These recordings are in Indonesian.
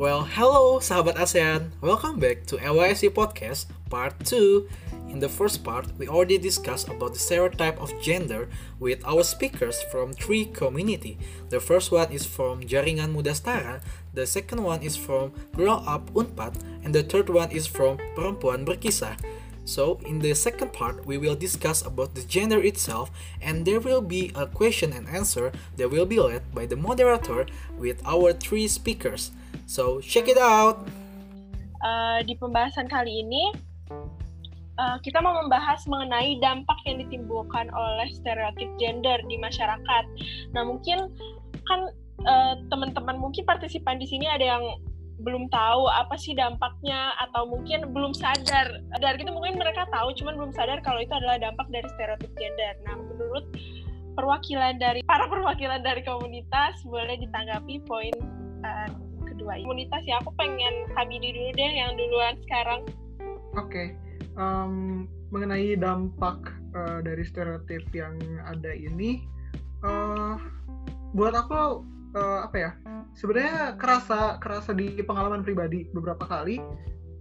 Well, hello sahabat ASEAN. Welcome back to LYSC Podcast Part 2. In the first part, we already discussed about the stereotype of gender with our speakers from three community. The first one is from Jaringan Muda Setara, the second one is from Grow Up Unpad, and the third one is from Perempuan Berkisah. So, in the second part, we will discuss about the gender itself, and there will be a question and answer that will be led by the moderator with our three speakers. So check it out. Uh, di pembahasan kali ini uh, kita mau membahas mengenai dampak yang ditimbulkan oleh stereotip gender di masyarakat. Nah mungkin kan uh, teman-teman mungkin partisipan di sini ada yang belum tahu apa sih dampaknya atau mungkin belum sadar. Dari itu mungkin mereka tahu, cuman belum sadar kalau itu adalah dampak dari stereotip gender. Nah menurut perwakilan dari para perwakilan dari komunitas boleh ditanggapi poin uh, kedua komunitas ya aku pengen Habidi dulu deh yang duluan sekarang oke okay. um, mengenai dampak uh, dari stereotip yang ada ini uh, buat aku uh, apa ya sebenarnya kerasa kerasa di pengalaman pribadi beberapa kali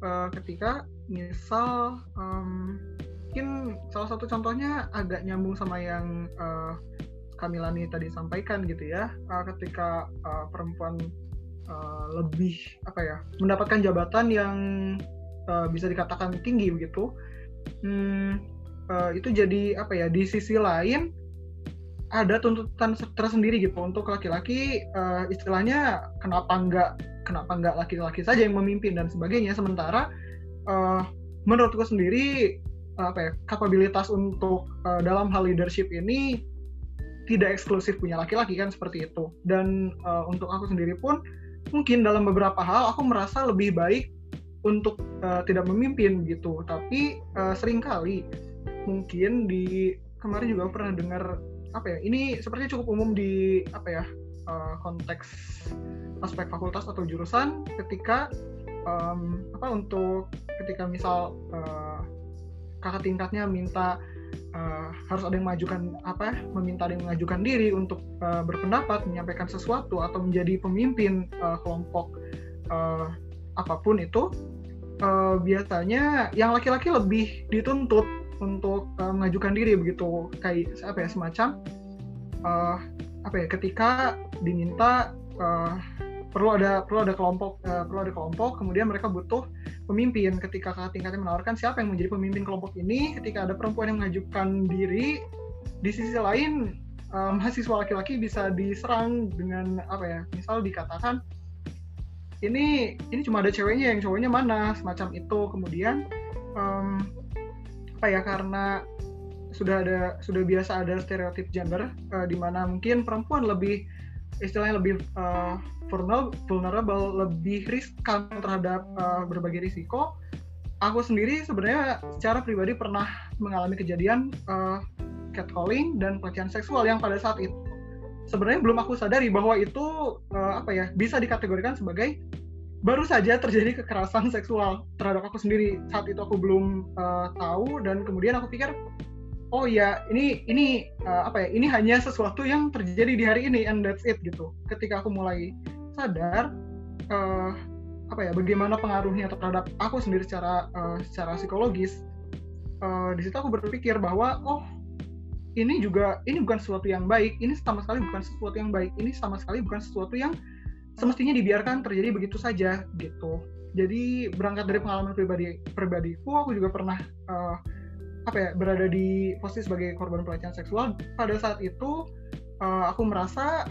uh, ketika misal um, mungkin salah satu contohnya agak nyambung sama yang uh, Kamilani tadi sampaikan gitu ya uh, ketika uh, perempuan uh, lebih apa ya mendapatkan jabatan yang uh, bisa dikatakan tinggi begitu. Hmm, uh, itu jadi apa ya di sisi lain ada tuntutan tersendiri gitu untuk laki-laki uh, istilahnya kenapa enggak kenapa enggak laki-laki saja yang memimpin dan sebagainya. Sementara uh, menurutku sendiri apa ya kapabilitas untuk uh, dalam hal leadership ini tidak eksklusif punya laki-laki kan seperti itu. Dan uh, untuk aku sendiri pun mungkin dalam beberapa hal aku merasa lebih baik untuk uh, tidak memimpin gitu. Tapi uh, sering kali mungkin di kemarin juga pernah dengar apa ya ini sepertinya cukup umum di apa ya uh, konteks aspek fakultas atau jurusan ketika um, apa untuk ketika misal uh, kakak tingkatnya minta uh, harus ada yang mengajukan apa meminta ada yang mengajukan diri untuk uh, berpendapat menyampaikan sesuatu atau menjadi pemimpin uh, kelompok uh, apa pun itu uh, biasanya yang laki-laki lebih dituntut untuk uh, mengajukan diri begitu. Kayak apa ya semacam uh, apa ya ketika diminta uh, perlu ada perlu ada kelompok uh, perlu ada kelompok kemudian mereka butuh pemimpin ketika kakak tingkatnya menawarkan siapa yang menjadi pemimpin kelompok ini ketika ada perempuan yang mengajukan diri di sisi lain um, mahasiswa laki-laki bisa diserang dengan apa ya misal dikatakan ini ini cuma ada ceweknya yang cowoknya mana? Semacam itu. Kemudian um, apa ya karena sudah ada sudah biasa ada stereotip gender uh, di mana mungkin perempuan lebih istilahnya lebih uh, vulnerable, lebih riskan terhadap uh, berbagai risiko. Aku sendiri sebenarnya secara pribadi pernah mengalami kejadian uh, catcalling dan pelecehan seksual yang pada saat itu sebenarnya belum aku sadari bahwa itu uh, apa ya bisa dikategorikan sebagai baru saja terjadi kekerasan seksual terhadap aku sendiri saat itu aku belum uh, tahu dan kemudian aku pikir oh ya ini ini uh, apa ya ini hanya sesuatu yang terjadi di hari ini and that's it gitu. Ketika aku mulai sadar uh, apa ya bagaimana pengaruhnya terhadap aku sendiri secara uh, secara psikologis uh, di situ aku berpikir bahwa oh ini juga ini bukan sesuatu yang baik ini sama sekali bukan sesuatu yang baik ini sama sekali bukan sesuatu yang semestinya dibiarkan terjadi begitu saja gitu. Jadi berangkat dari pengalaman pribadi pribadiku aku juga pernah uh, apa ya berada di posisi sebagai korban pelecehan seksual pada saat itu uh, aku merasa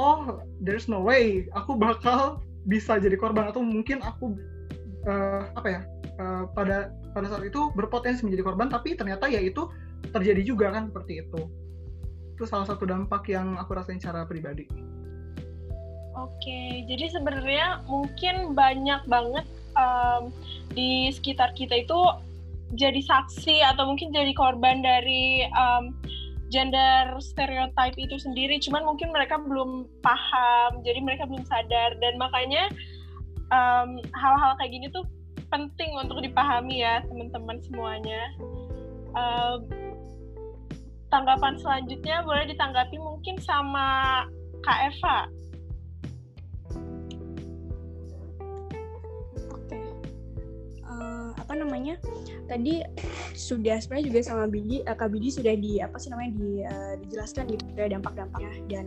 oh there's no way aku bakal bisa jadi korban atau mungkin aku uh, apa ya uh, pada pada saat itu berpotensi menjadi korban tapi ternyata ya itu terjadi juga kan seperti itu itu salah satu dampak yang aku rasain secara pribadi. Oke, jadi sebenarnya mungkin banyak banget um, di sekitar kita itu jadi saksi atau mungkin jadi korban dari um, gender stereotype itu sendiri. Cuman mungkin mereka belum paham jadi mereka belum sadar. Dan makanya hal-hal um, kayak gini tuh penting untuk dipahami ya teman-teman semuanya. Um, tanggapan selanjutnya boleh ditanggapi mungkin sama Kak Eva namanya? Tadi sudah sebenarnya juga sama Bidi uh, Kak Bidi sudah di apa sih namanya di, uh, dijelaskan gitu ya dampak-dampaknya. Dan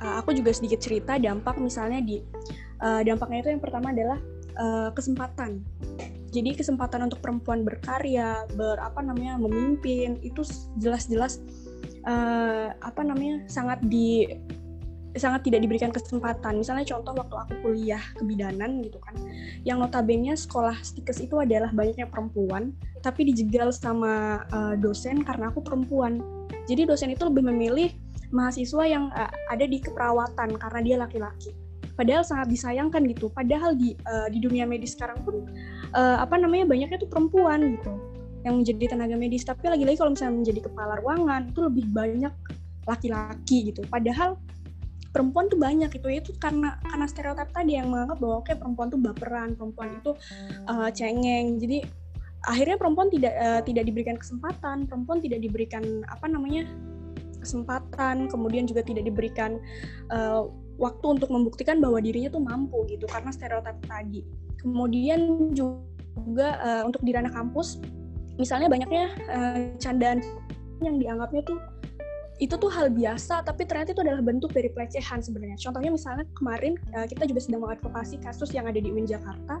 uh, aku juga sedikit cerita dampak misalnya di uh, dampaknya itu yang pertama adalah uh, kesempatan. Jadi kesempatan untuk perempuan berkarya ber apa namanya memimpin itu jelas-jelas uh, apa namanya sangat di sangat tidak diberikan kesempatan. Misalnya contoh waktu aku kuliah kebidanan gitu kan, yang notabene sekolah stikes itu adalah banyaknya perempuan, tapi dijegal sama uh, dosen karena aku perempuan. Jadi dosen itu lebih memilih mahasiswa yang uh, ada di keperawatan karena dia laki-laki. Padahal sangat disayangkan gitu. Padahal di uh, di dunia medis sekarang pun uh, apa namanya banyaknya tuh perempuan gitu yang menjadi tenaga medis tapi lagi-lagi kalau misalnya menjadi kepala ruangan itu lebih banyak laki-laki gitu padahal perempuan tuh banyak itu itu karena karena stereotip tadi yang menganggap bahwa oke perempuan tuh baperan perempuan itu uh, cengeng. Jadi akhirnya perempuan tidak uh, tidak diberikan kesempatan perempuan tidak diberikan apa namanya kesempatan kemudian juga tidak diberikan uh, waktu untuk membuktikan bahwa dirinya tuh mampu gitu karena stereotip tadi. Kemudian juga uh, untuk di ranah kampus misalnya banyaknya uh, candaan yang dianggapnya tuh itu tuh hal biasa tapi ternyata itu adalah bentuk dari pelecehan sebenarnya. Contohnya misalnya kemarin uh, kita juga sedang mengadvokasi kasus yang ada di UIN Jakarta.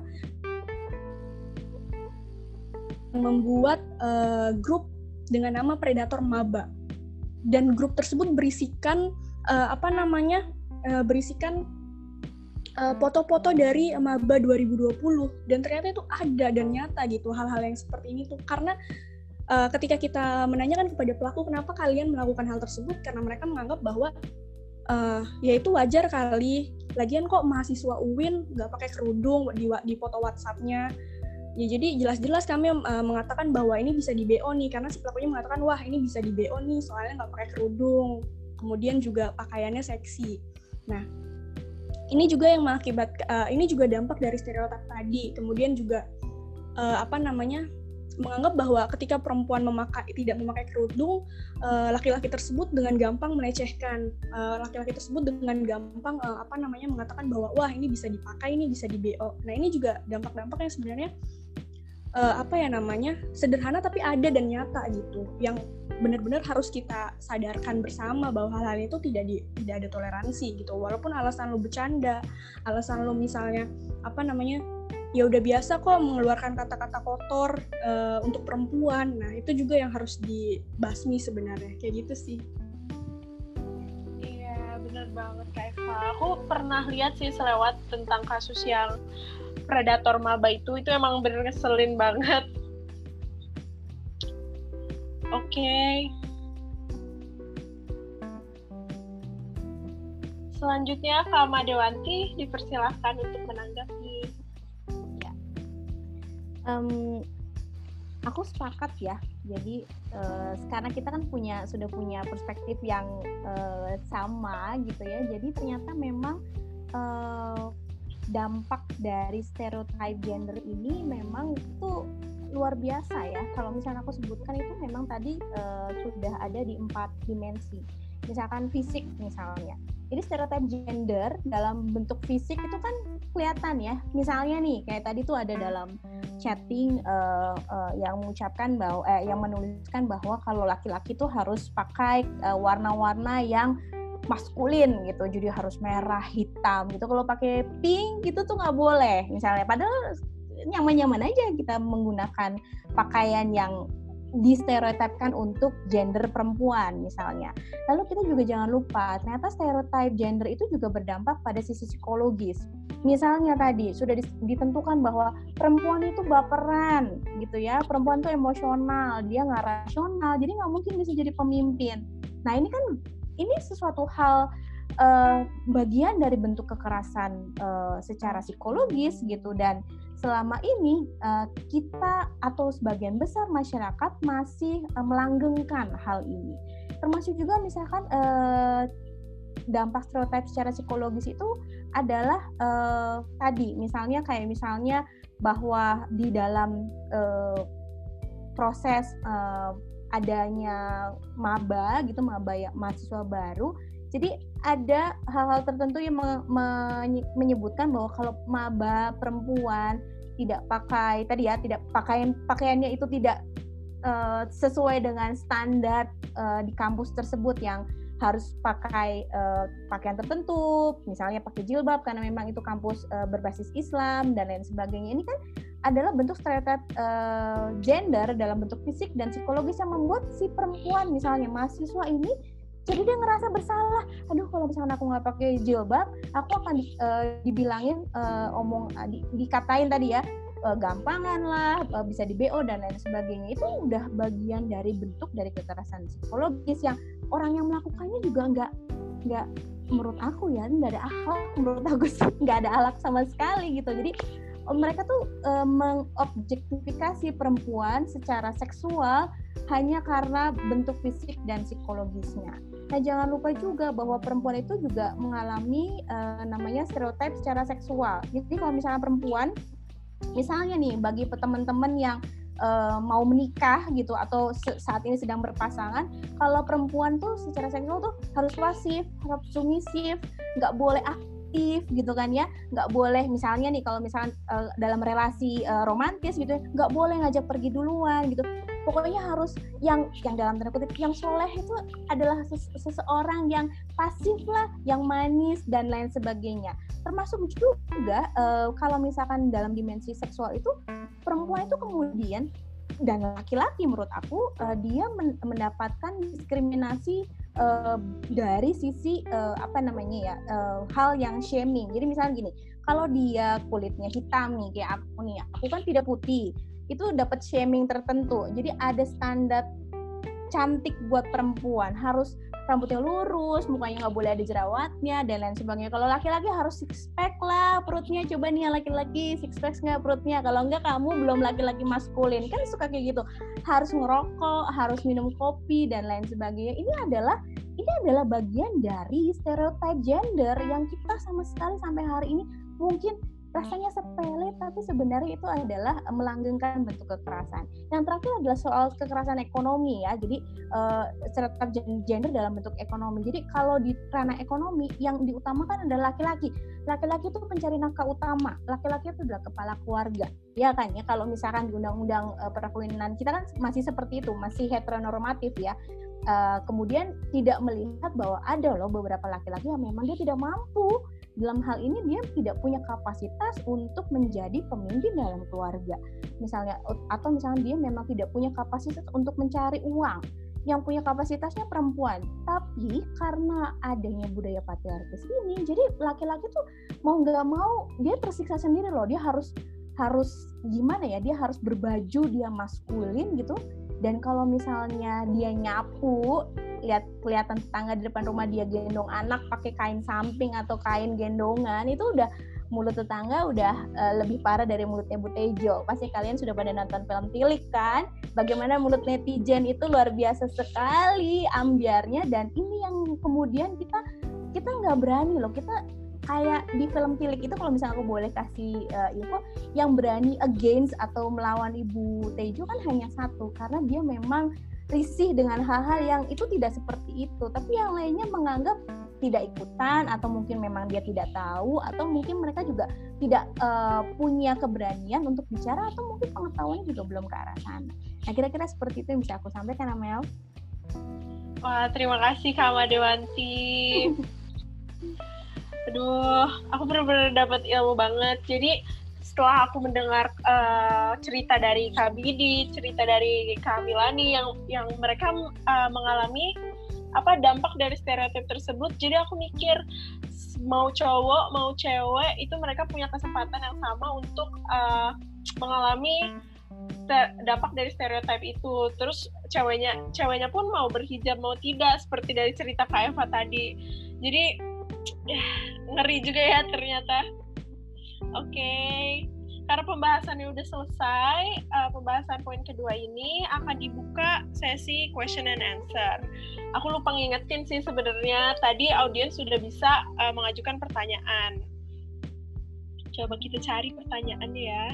Membuat uh, grup dengan nama predator maba. Dan grup tersebut berisikan uh, apa namanya uh, berisikan foto-foto uh, dari maba 2020 dan ternyata itu ada dan nyata gitu hal-hal yang seperti ini tuh. Karena uh, ketika kita menanyakan kepada pelaku kenapa kalian melakukan hal tersebut? Karena mereka menganggap bahwa uh, ya itu wajar kali. Lagian kok mahasiswa UIN nggak pakai kerudung di di foto WhatsAppnya. Ya jadi jelas-jelas kami uh, mengatakan bahwa ini bisa di BO nih karena si pelakunya mengatakan wah ini bisa di BO nih soalnya nggak pakai kerudung. Kemudian juga pakaiannya seksi. Nah ini juga yang mengakibat uh, ini juga dampak dari stereotip tadi. Kemudian juga uh, apa namanya menganggap bahwa ketika perempuan memakai tidak memakai kerudung eh, laki-laki tersebut dengan gampang melecehkan. Eh, laki-laki tersebut dengan gampang uh, apa namanya mengatakan bahwa wah ini bisa dipakai ini bisa di BO nah ini juga dampak-dampak yang sebenarnya apa ya namanya sederhana tapi ada dan nyata gitu yang benar-benar harus kita sadarkan bersama bahwa hal-hal itu tidak di, tidak ada toleransi gitu. Walaupun alasan lo bercanda alasan lo misalnya apa namanya ya udah biasa kok mengeluarkan kata-kata kotor uh, untuk perempuan. Nah, itu juga yang harus dibasmi sebenarnya. Kayak gitu sih. Iya, bener banget Kak Eva. Aku pernah lihat sih selewat tentang kasus yang predator maba itu, itu emang bener ngeselin banget. Oke. Okay. Selanjutnya, Kak Madewanti dipersilahkan untuk menanggapi um, aku sepakat ya. Jadi uh, sekarang kita kan punya sudah punya perspektif yang uh, sama gitu ya. Jadi ternyata memang uh, dampak dari stereotype gender ini memang itu luar biasa ya. Kalau misalnya aku sebutkan itu memang tadi uh, sudah ada di empat dimensi. Misalkan fisik misalnya. Jadi stereotip gender dalam bentuk fisik itu kan kelihatan ya. Misalnya nih kayak tadi tuh ada dalam chatting uh, uh, yang mengucapkan bahwa eh, yang menuliskan bahwa kalau laki-laki tuh harus pakai uh, warna-warna yang maskulin gitu. Jadi harus merah hitam gitu. Kalau pakai pink gitu tuh nggak boleh misalnya. Padahal nyaman-nyaman aja kita menggunakan pakaian yang distereotipkan untuk gender perempuan misalnya. Lalu kita juga jangan lupa ternyata stereotip gender itu juga berdampak pada sisi psikologis. Misalnya tadi sudah ditentukan bahwa perempuan itu baperan gitu ya, perempuan itu emosional, dia nggak rasional, jadi nggak mungkin bisa jadi pemimpin. Nah ini kan ini sesuatu hal uh, bagian dari bentuk kekerasan uh, secara psikologis gitu dan selama ini uh, kita atau sebagian besar masyarakat masih uh, melanggengkan hal ini. Termasuk juga misalkan uh, dampak stereotip secara psikologis itu adalah tadi misalnya kayak misalnya bahwa di dalam proses adanya maba gitu maba ya mahasiswa baru jadi ada hal-hal tertentu yang me me menyebutkan bahwa kalau maba perempuan tidak pakai tadi ya tidak pakaian pakaiannya itu tidak uh, sesuai dengan standar uh, di kampus tersebut yang harus pakai uh, pakaian tertentu, misalnya pakai jilbab karena memang itu kampus uh, berbasis Islam dan lain sebagainya. Ini kan adalah bentuk stereotip uh, gender dalam bentuk fisik dan psikologis yang membuat si perempuan misalnya mahasiswa ini jadi dia ngerasa bersalah. Aduh kalau misalnya aku nggak pakai jilbab aku akan uh, dibilangin uh, omong uh, di, dikatain tadi ya uh, gampangan lah uh, bisa di BO dan lain sebagainya. Itu udah bagian dari bentuk dari kekerasan psikologis yang orang yang melakukannya juga nggak nggak menurut aku ya nggak ada akhlak. Menurut aku nggak ada alak sama sekali gitu. Jadi mereka tuh uh, mengobjektifikasi perempuan secara seksual hanya karena bentuk fisik dan psikologisnya. Nah, jangan lupa juga bahwa perempuan itu juga mengalami uh, namanya stereotip secara seksual. Jadi kalau misalnya perempuan, misalnya nih bagi teman-teman yang uh, mau menikah gitu atau saat ini sedang berpasangan, kalau perempuan tuh secara seksual tuh harus pasif, harus submisif, nggak boleh aktif gitu kan ya, nggak boleh misalnya nih kalau misalnya uh, dalam relasi uh, romantis gitu, nggak boleh ngajak pergi duluan gitu pokoknya harus yang yang dalam tanda kutip yang soleh itu adalah ses seseorang yang pasif lah, yang manis dan lain sebagainya. Termasuk juga uh, kalau misalkan dalam dimensi seksual itu perempuan itu kemudian dan laki-laki menurut aku uh, dia men mendapatkan diskriminasi uh, dari sisi uh, apa namanya ya uh, hal yang shaming. Jadi misalnya gini, kalau dia kulitnya hitam nih kayak aku nih, aku kan tidak putih itu dapat shaming tertentu. Jadi ada standar cantik buat perempuan harus rambutnya lurus, mukanya nggak boleh ada jerawatnya dan lain sebagainya. Kalau laki-laki harus six pack lah perutnya. Coba nih laki-laki six pack nggak perutnya. Kalau nggak kamu belum laki-laki maskulin. Kan suka kayak gitu. Harus ngerokok, harus minum kopi dan lain sebagainya. Ini adalah ini adalah bagian dari stereotip gender yang kita sama sekali sampai hari ini mungkin rasanya sepele tapi sebenarnya itu adalah melanggengkan bentuk kekerasan. Yang terakhir adalah soal kekerasan ekonomi ya. Jadi uh, gender dalam bentuk ekonomi. Jadi kalau di ranah ekonomi yang diutamakan adalah laki-laki. Laki-laki itu pencari nafkah utama. Laki-laki itu adalah kepala keluarga. Ya kan ya kalau misalkan di undang-undang uh, perkawinan kita kan masih seperti itu, masih heteronormatif ya. Uh, kemudian tidak melihat bahwa ada loh beberapa laki-laki yang memang dia tidak mampu dalam hal ini dia tidak punya kapasitas untuk menjadi pemimpin dalam keluarga. Misalnya atau misalnya dia memang tidak punya kapasitas untuk mencari uang. Yang punya kapasitasnya perempuan. Tapi karena adanya budaya patriarkis ini jadi laki-laki tuh mau nggak mau dia tersiksa sendiri loh. Dia harus harus gimana ya dia harus berbaju dia maskulin gitu dan kalau misalnya dia nyapu lihat kelihatan tetangga di depan rumah dia gendong anak pakai kain samping atau kain gendongan itu udah mulut tetangga udah uh, lebih parah dari mulutnya Bu Tejo. Pasti kalian sudah pada nonton film Tilik kan? Bagaimana mulut netizen itu luar biasa sekali ambiarnya dan ini yang kemudian kita kita nggak berani loh kita kayak di film Tilik itu kalau misalnya aku boleh kasih uh, info yang berani against atau melawan Ibu Tejo kan hanya satu karena dia memang risih dengan hal-hal yang itu tidak seperti itu tapi yang lainnya menganggap tidak ikutan atau mungkin memang dia tidak tahu atau mungkin mereka juga tidak uh, punya keberanian untuk bicara atau mungkin pengetahuannya juga belum ke arah sana. Nah kira-kira seperti itu yang bisa aku sampaikan Amel. Wah terima kasih Kak Madewanti. Aduh, aku benar-benar dapat ilmu banget. Jadi setelah aku mendengar uh, cerita dari Kak Bidi, cerita dari Kak Milani yang yang mereka uh, mengalami apa dampak dari stereotip tersebut, jadi aku mikir mau cowok mau cewek itu mereka punya kesempatan yang sama untuk uh, mengalami dampak dari stereotip itu. Terus ceweknya ceweknya pun mau berhijab mau tidak seperti dari cerita Kak Eva tadi. Jadi ngeri juga ya ternyata. Oke, okay. karena pembahasannya udah selesai, uh, pembahasan poin kedua ini akan dibuka sesi question and answer. Aku lupa ngingetin sih sebenarnya tadi audiens sudah bisa uh, mengajukan pertanyaan. Coba kita cari pertanyaan ya.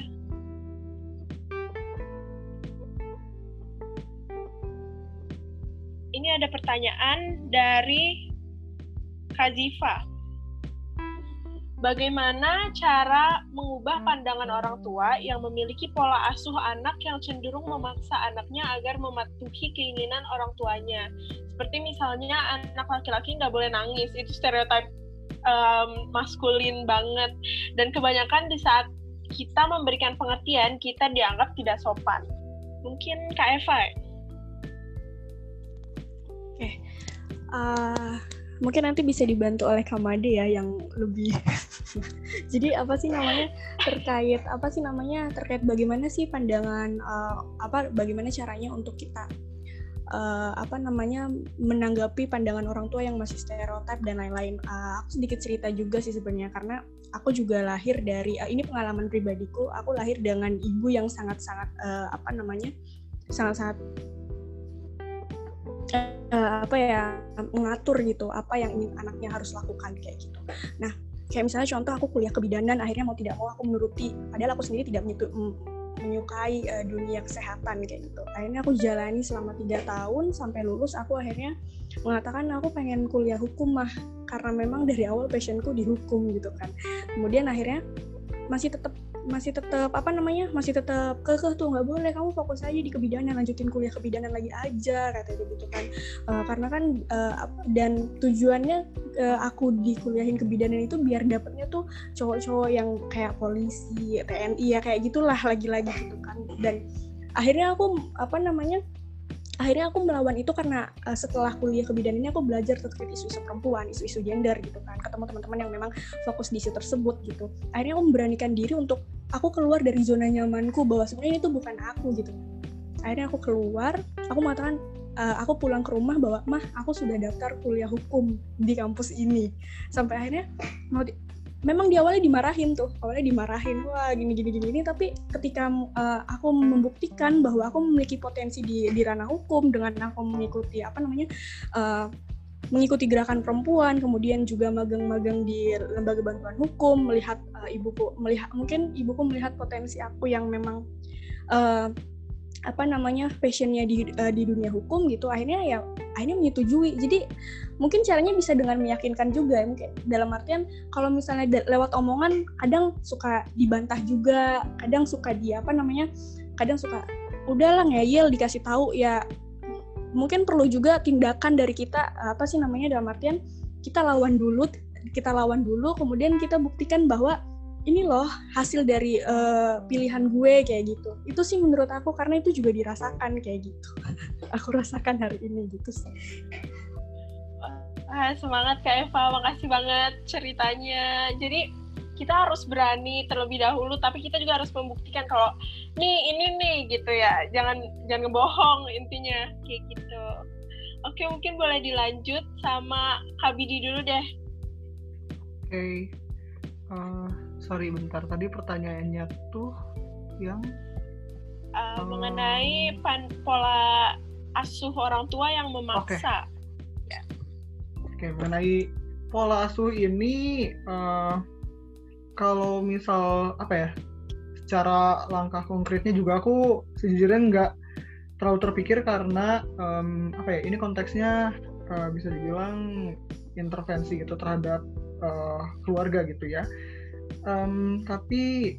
Ini ada pertanyaan dari Kazifa bagaimana cara mengubah pandangan orang tua yang memiliki pola asuh anak yang cenderung memaksa anaknya agar mematuhi keinginan orang tuanya. Seperti misalnya anak laki-laki nggak boleh nangis, itu stereotip um, maskulin banget. Dan kebanyakan di saat kita memberikan pengertian, kita dianggap tidak sopan. Mungkin Kak Eva ya? Oke. Uh, mungkin nanti bisa dibantu oleh Kamade ya yang lebih jadi apa sih namanya terkait apa sih namanya terkait bagaimana sih pandangan uh, apa bagaimana caranya untuk kita uh, apa namanya menanggapi pandangan orang tua yang masih stereotip dan lain-lain. Uh, aku sedikit cerita juga sih sebenarnya karena aku juga lahir dari uh, ini pengalaman pribadiku aku lahir dengan ibu yang sangat-sangat uh, apa namanya sangat-sangat uh, apa ya mengatur gitu apa yang ingin anaknya harus lakukan kayak gitu. Nah kayak misalnya contoh aku kuliah kebidanan akhirnya mau tidak mau aku menuruti padahal aku sendiri tidak menyukai uh, dunia kesehatan kayak gitu. Akhirnya aku jalani selama tiga tahun sampai lulus aku akhirnya mengatakan aku pengen kuliah hukum mah karena memang dari awal passionku di hukum gitu kan. Kemudian akhirnya masih tetap masih tetap apa namanya masih tetap kekeh tuh nggak boleh kamu fokus aja di kebidanan lanjutin kuliah kebidanan lagi aja katanya gitu kan. Uh, karena kan uh, dan tujuannya uh, aku dikuliahin kebidanan itu biar dapetnya tuh cowok-cowok yang kayak polisi TNI ya kayak gitulah lagi-lagi gitu kan. Dan akhirnya aku apa namanya akhirnya aku melawan itu karena uh, setelah kuliah kebidanan ini aku belajar terkait isu-isu perempuan, isu-isu gender gitu kan, ketemu teman-teman yang memang fokus di isu tersebut gitu. Akhirnya aku memberanikan diri untuk aku keluar dari zona nyamanku bahwa sebenarnya itu bukan aku gitu. Akhirnya aku keluar, aku mengatakan uh, aku pulang ke rumah bahwa mah aku sudah daftar kuliah hukum di kampus ini. Sampai akhirnya mau memang di awalnya dimarahin tuh awalnya dimarahin wah gini gini gini, tapi ketika uh, aku membuktikan bahwa aku memiliki potensi di di ranah hukum dengan aku mengikuti apa namanya uh, mengikuti gerakan perempuan kemudian juga magang-magang di lembaga bantuan hukum melihat uh, ibuku melihat mungkin ibuku melihat potensi aku yang memang uh, apa namanya passionnya di uh, di dunia hukum gitu akhirnya ya akhirnya menyetujui. Jadi mungkin caranya bisa dengan meyakinkan juga mungkin dalam artian kalau misalnya lewat omongan kadang suka dibantah juga kadang suka dia apa namanya kadang suka udahlah ngeyel dikasih tahu. Ya mungkin perlu juga tindakan dari kita apa sih namanya dalam artian kita lawan dulu kita lawan dulu kemudian kita buktikan bahwa ini loh hasil dari uh, pilihan gue kayak gitu. Itu sih menurut aku karena itu juga dirasakan kayak gitu. Aku rasakan hari ini gitu sih ah, semangat Kak Eva. Makasih banget ceritanya. Jadi kita harus berani terlebih dahulu tapi kita juga harus membuktikan kalau nih ini nih gitu ya. Jangan jangan ngebohong intinya kayak gitu. Oke mungkin boleh dilanjut sama Habidi dulu deh. Oke. Okay. uh, eh, sorry bentar. Tadi pertanyaannya tuh yang uh, um, mengenai pan pola asuh orang tua yang memaksa. Okay. Okay, mengenai pola asuh ini uh, kalau misal apa ya, secara langkah konkretnya juga aku sejujurnya nggak terlalu terpikir karena um, apa ya ini konteksnya uh, bisa dibilang intervensi gitu terhadap uh, keluarga gitu ya. Um, tapi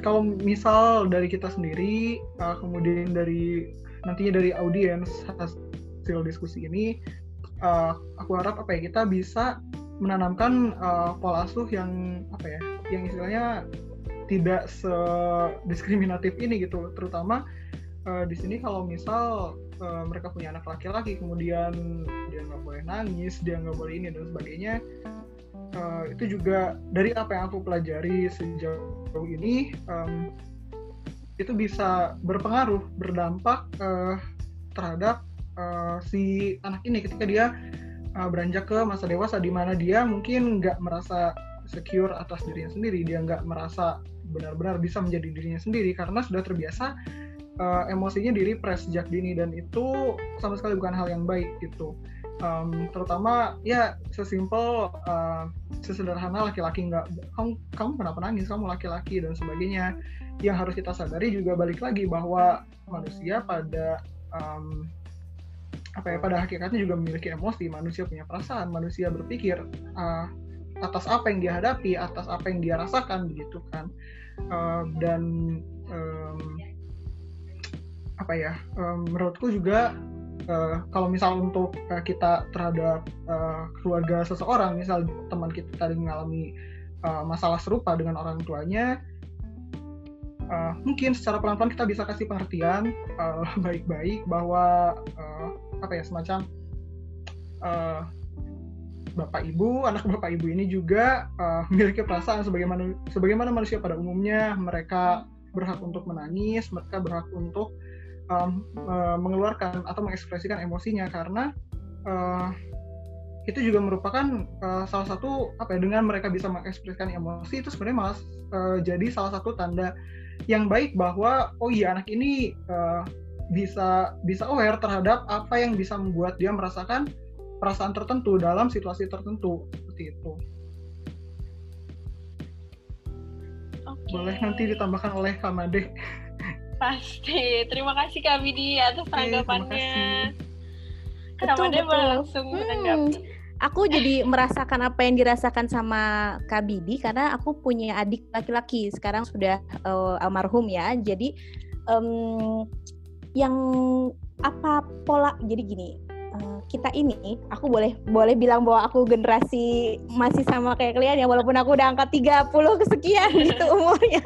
kalau misal dari kita sendiri uh, kemudian dari nantinya dari audiens hasil diskusi ini uh, aku harap apa ya kita bisa menanamkan uh, pola asuh yang apa ya yang istilahnya tidak sediskriminatif ini gitu. Terutama uh, di sini kalau misal uh, mereka punya anak laki-laki kemudian dia nggak boleh nangis dia nggak boleh ini dan sebagainya uh, itu juga dari apa yang aku pelajari sejauh ini um, itu bisa berpengaruh berdampak uh, terhadap uh, si anak ini ketika dia uh, beranjak ke masa dewasa di mana dia mungkin nggak merasa secure atas dirinya sendiri. Dia nggak merasa benar-benar bisa menjadi dirinya sendiri karena sudah terbiasa uh, emosinya diri press sejak dini dan itu sama sekali bukan hal yang baik gitu. Um, terutama ya sesimpel uh, sesederhana laki-laki nggak kamu kamu kenapa nangis kamu laki-laki dan sebagainya. Yang harus kita sadari juga balik lagi bahwa manusia pada um, apa ya pada hakikatnya juga memiliki emosi. Manusia punya perasaan manusia berpikir uh, atas apa yang dia hadapi atas apa yang dia rasakan begitu kan. Uh, dan um, apa ya um, menurutku juga uh, kalau misal untuk uh, kita terhadap uh, keluarga seseorang misal teman kita tadi mengalami uh, masalah serupa dengan orang tuanya uh, mungkin secara pelan-pelan kita bisa kasih pengertian baik-baik uh, bahwa uh, apa ya semacam uh, bapak ibu, anak bapak ibu ini juga uh, memiliki perasaan sebagaimana sebagaimana manusia pada umumnya. Mereka berhak untuk menangis, mereka berhak untuk um, uh, mengeluarkan atau mengekspresikan emosinya karena uh, itu juga merupakan uh, salah satu apa ya dengan mereka bisa mengekspresikan emosi itu sebenarnya malah uh, jadi salah satu tanda yang baik bahwa oh iya anak ini uh, bisa bisa aware terhadap apa yang bisa membuat dia merasakan perasaan tertentu dalam situasi tertentu seperti itu. Okay. Boleh nanti ditambahkan oleh Kak Made. Pasti. Terima kasih Kak Bidi atas tanggapannya. Kak Made langsung hmm. Aku jadi merasakan apa yang dirasakan sama Kak Bidi karena aku punya adik laki-laki sekarang sudah uh, almarhum ya. Jadi um, yang apa pola jadi gini Eh, kita ini aku boleh boleh bilang bahwa aku generasi masih sama kayak kalian ya walaupun aku udah angkat 30 kesekian gitu umurnya.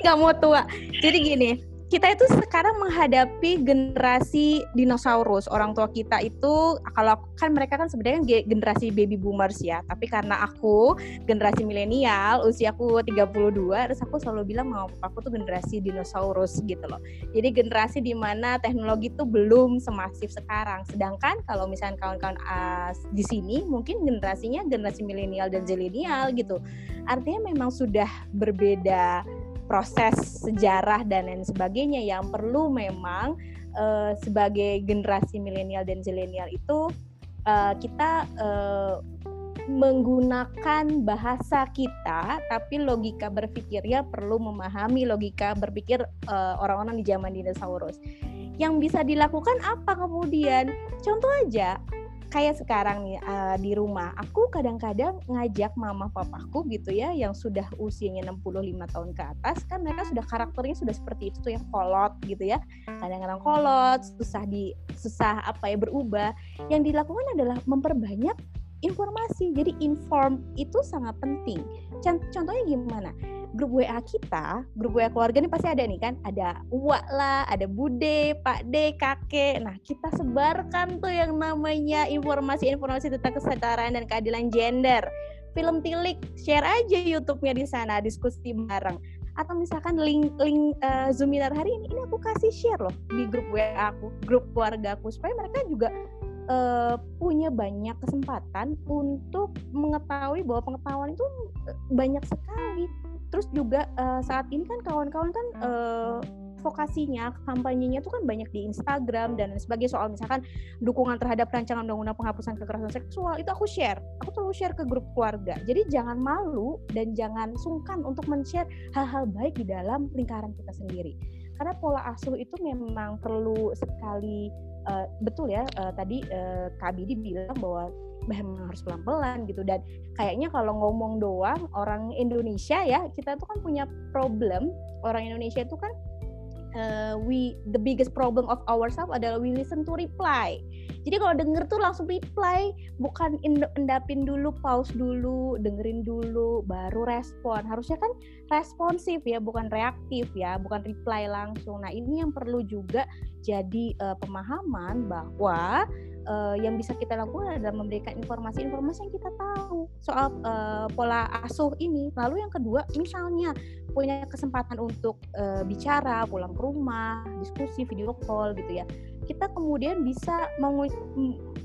Nggak mau tua. Jadi gini kita itu sekarang menghadapi generasi dinosaurus. Orang tua kita itu kalau kan mereka kan sebenarnya generasi baby boomers ya. Tapi karena aku generasi milenial, usiaku 32, terus aku selalu bilang mau aku tuh generasi dinosaurus gitu loh. Jadi generasi di mana teknologi itu belum semasif sekarang. Sedangkan kalau misalnya kawan-kawan uh, di sini mungkin generasinya generasi milenial dan zilenial gitu. Artinya memang sudah berbeda proses sejarah dan lain sebagainya yang perlu memang uh, sebagai generasi milenial dan zilenial itu uh, kita uh, menggunakan bahasa kita tapi logika berpikirnya perlu memahami logika berpikir orang-orang di zaman dinosaurus. Yang bisa dilakukan apa kemudian? Contoh aja, kayak sekarang nih uh, di rumah aku kadang-kadang ngajak mama papaku gitu ya yang sudah usianya 65 tahun ke atas kan mereka sudah karakternya sudah seperti itu yang kolot gitu ya. Kadang-kadang kolot susah di susah apa ya berubah. Yang dilakukan adalah memperbanyak informasi. Jadi inform itu sangat penting. Contohnya gimana grup WA kita, grup WA keluarga ini pasti ada nih kan, ada uak lah, ada bude, pak de, kakek. Nah kita sebarkan tuh yang namanya informasi-informasi tentang kesetaraan dan keadilan gender. Film tilik, share aja YouTube-nya di sana, diskusi bareng. Atau misalkan link link uh, Zoominar hari ini, ini aku kasih share loh di grup WA aku, grup keluarga aku supaya mereka juga uh, punya banyak kesempatan untuk mengetahui bahwa pengetahuan itu banyak sekali terus juga uh, saat ini kan kawan-kawan kan uh, vokasinya kampanyenya itu kan banyak di Instagram dan sebagai soal misalkan dukungan terhadap rancangan undang-undang penghapusan kekerasan seksual itu aku share. Aku selalu share ke grup keluarga. Jadi jangan malu dan jangan sungkan untuk men-share hal-hal baik di dalam lingkaran kita sendiri. Karena pola asuh itu memang perlu sekali uh, betul ya uh, tadi uh, Kak Bidi bilang bahwa memang harus pelan-pelan gitu dan kayaknya kalau ngomong doang orang Indonesia ya kita tuh kan punya problem orang Indonesia itu kan uh, we the biggest problem of ourselves adalah we listen to reply. Jadi kalau denger tuh langsung reply, bukan endapin dulu, pause dulu, dengerin dulu, baru respon. Harusnya kan responsif ya, bukan reaktif ya, bukan reply langsung. Nah ini yang perlu juga jadi uh, pemahaman bahwa uh, yang bisa kita lakukan adalah memberikan informasi-informasi yang kita tahu soal uh, pola asuh ini. Lalu yang kedua, misalnya punya kesempatan untuk uh, bicara, pulang ke rumah, diskusi, video call gitu ya. Kita kemudian bisa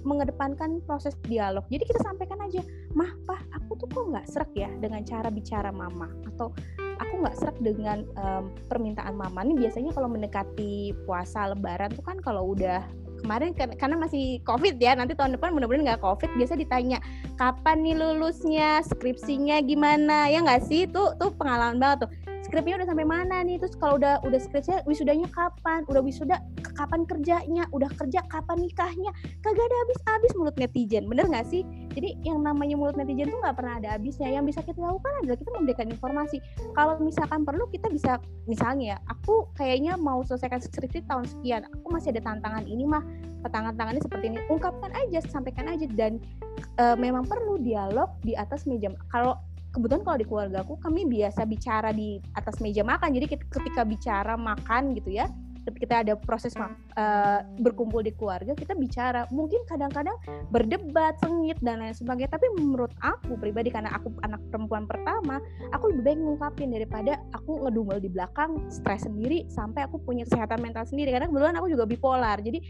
mengedepankan proses dialog. Jadi kita sampaikan aja, mah, pah, aku tuh kok nggak serak ya dengan cara bicara mama atau aku nggak serak dengan um, permintaan mama. Ini biasanya kalau mendekati puasa Lebaran tuh kan kalau udah kemarin kan, karena masih covid ya nanti tahun depan mudah-mudahan nggak covid biasa ditanya kapan nih lulusnya? Skripsinya gimana? Ya nggak sih? Tuh tuh pengalaman banget tuh skripnya udah sampai mana nih? Terus kalau udah udah skripnya wisudanya kapan? Udah wisuda kapan kerjanya? Udah kerja kapan nikahnya? Kagak ada habis-habis mulut netizen bener nggak sih? Jadi yang namanya mulut netizen tuh nggak pernah ada habisnya. Yang bisa kita lakukan adalah kita memberikan informasi. Kalau misalkan perlu kita bisa misalnya ya aku kayaknya mau selesaikan skripsi tahun sekian. Aku masih ada tantangan ini mah. Tantangan-tangannya seperti ini. Ungkapkan aja sampaikan aja. Dan e, memang perlu dialog di atas meja. Kalau kebetulan kalau di keluarga aku kami biasa bicara di atas meja makan. Jadi ketika bicara makan gitu ya kita ada proses uh, berkumpul di keluarga kita bicara. Mungkin kadang-kadang berdebat sengit dan lain sebagainya. Tapi menurut aku pribadi karena aku anak perempuan pertama aku lebih baik ngungkapin daripada aku ngedumel di belakang stres sendiri sampai aku punya kesehatan mental sendiri. Karena kebetulan aku juga bipolar. Jadi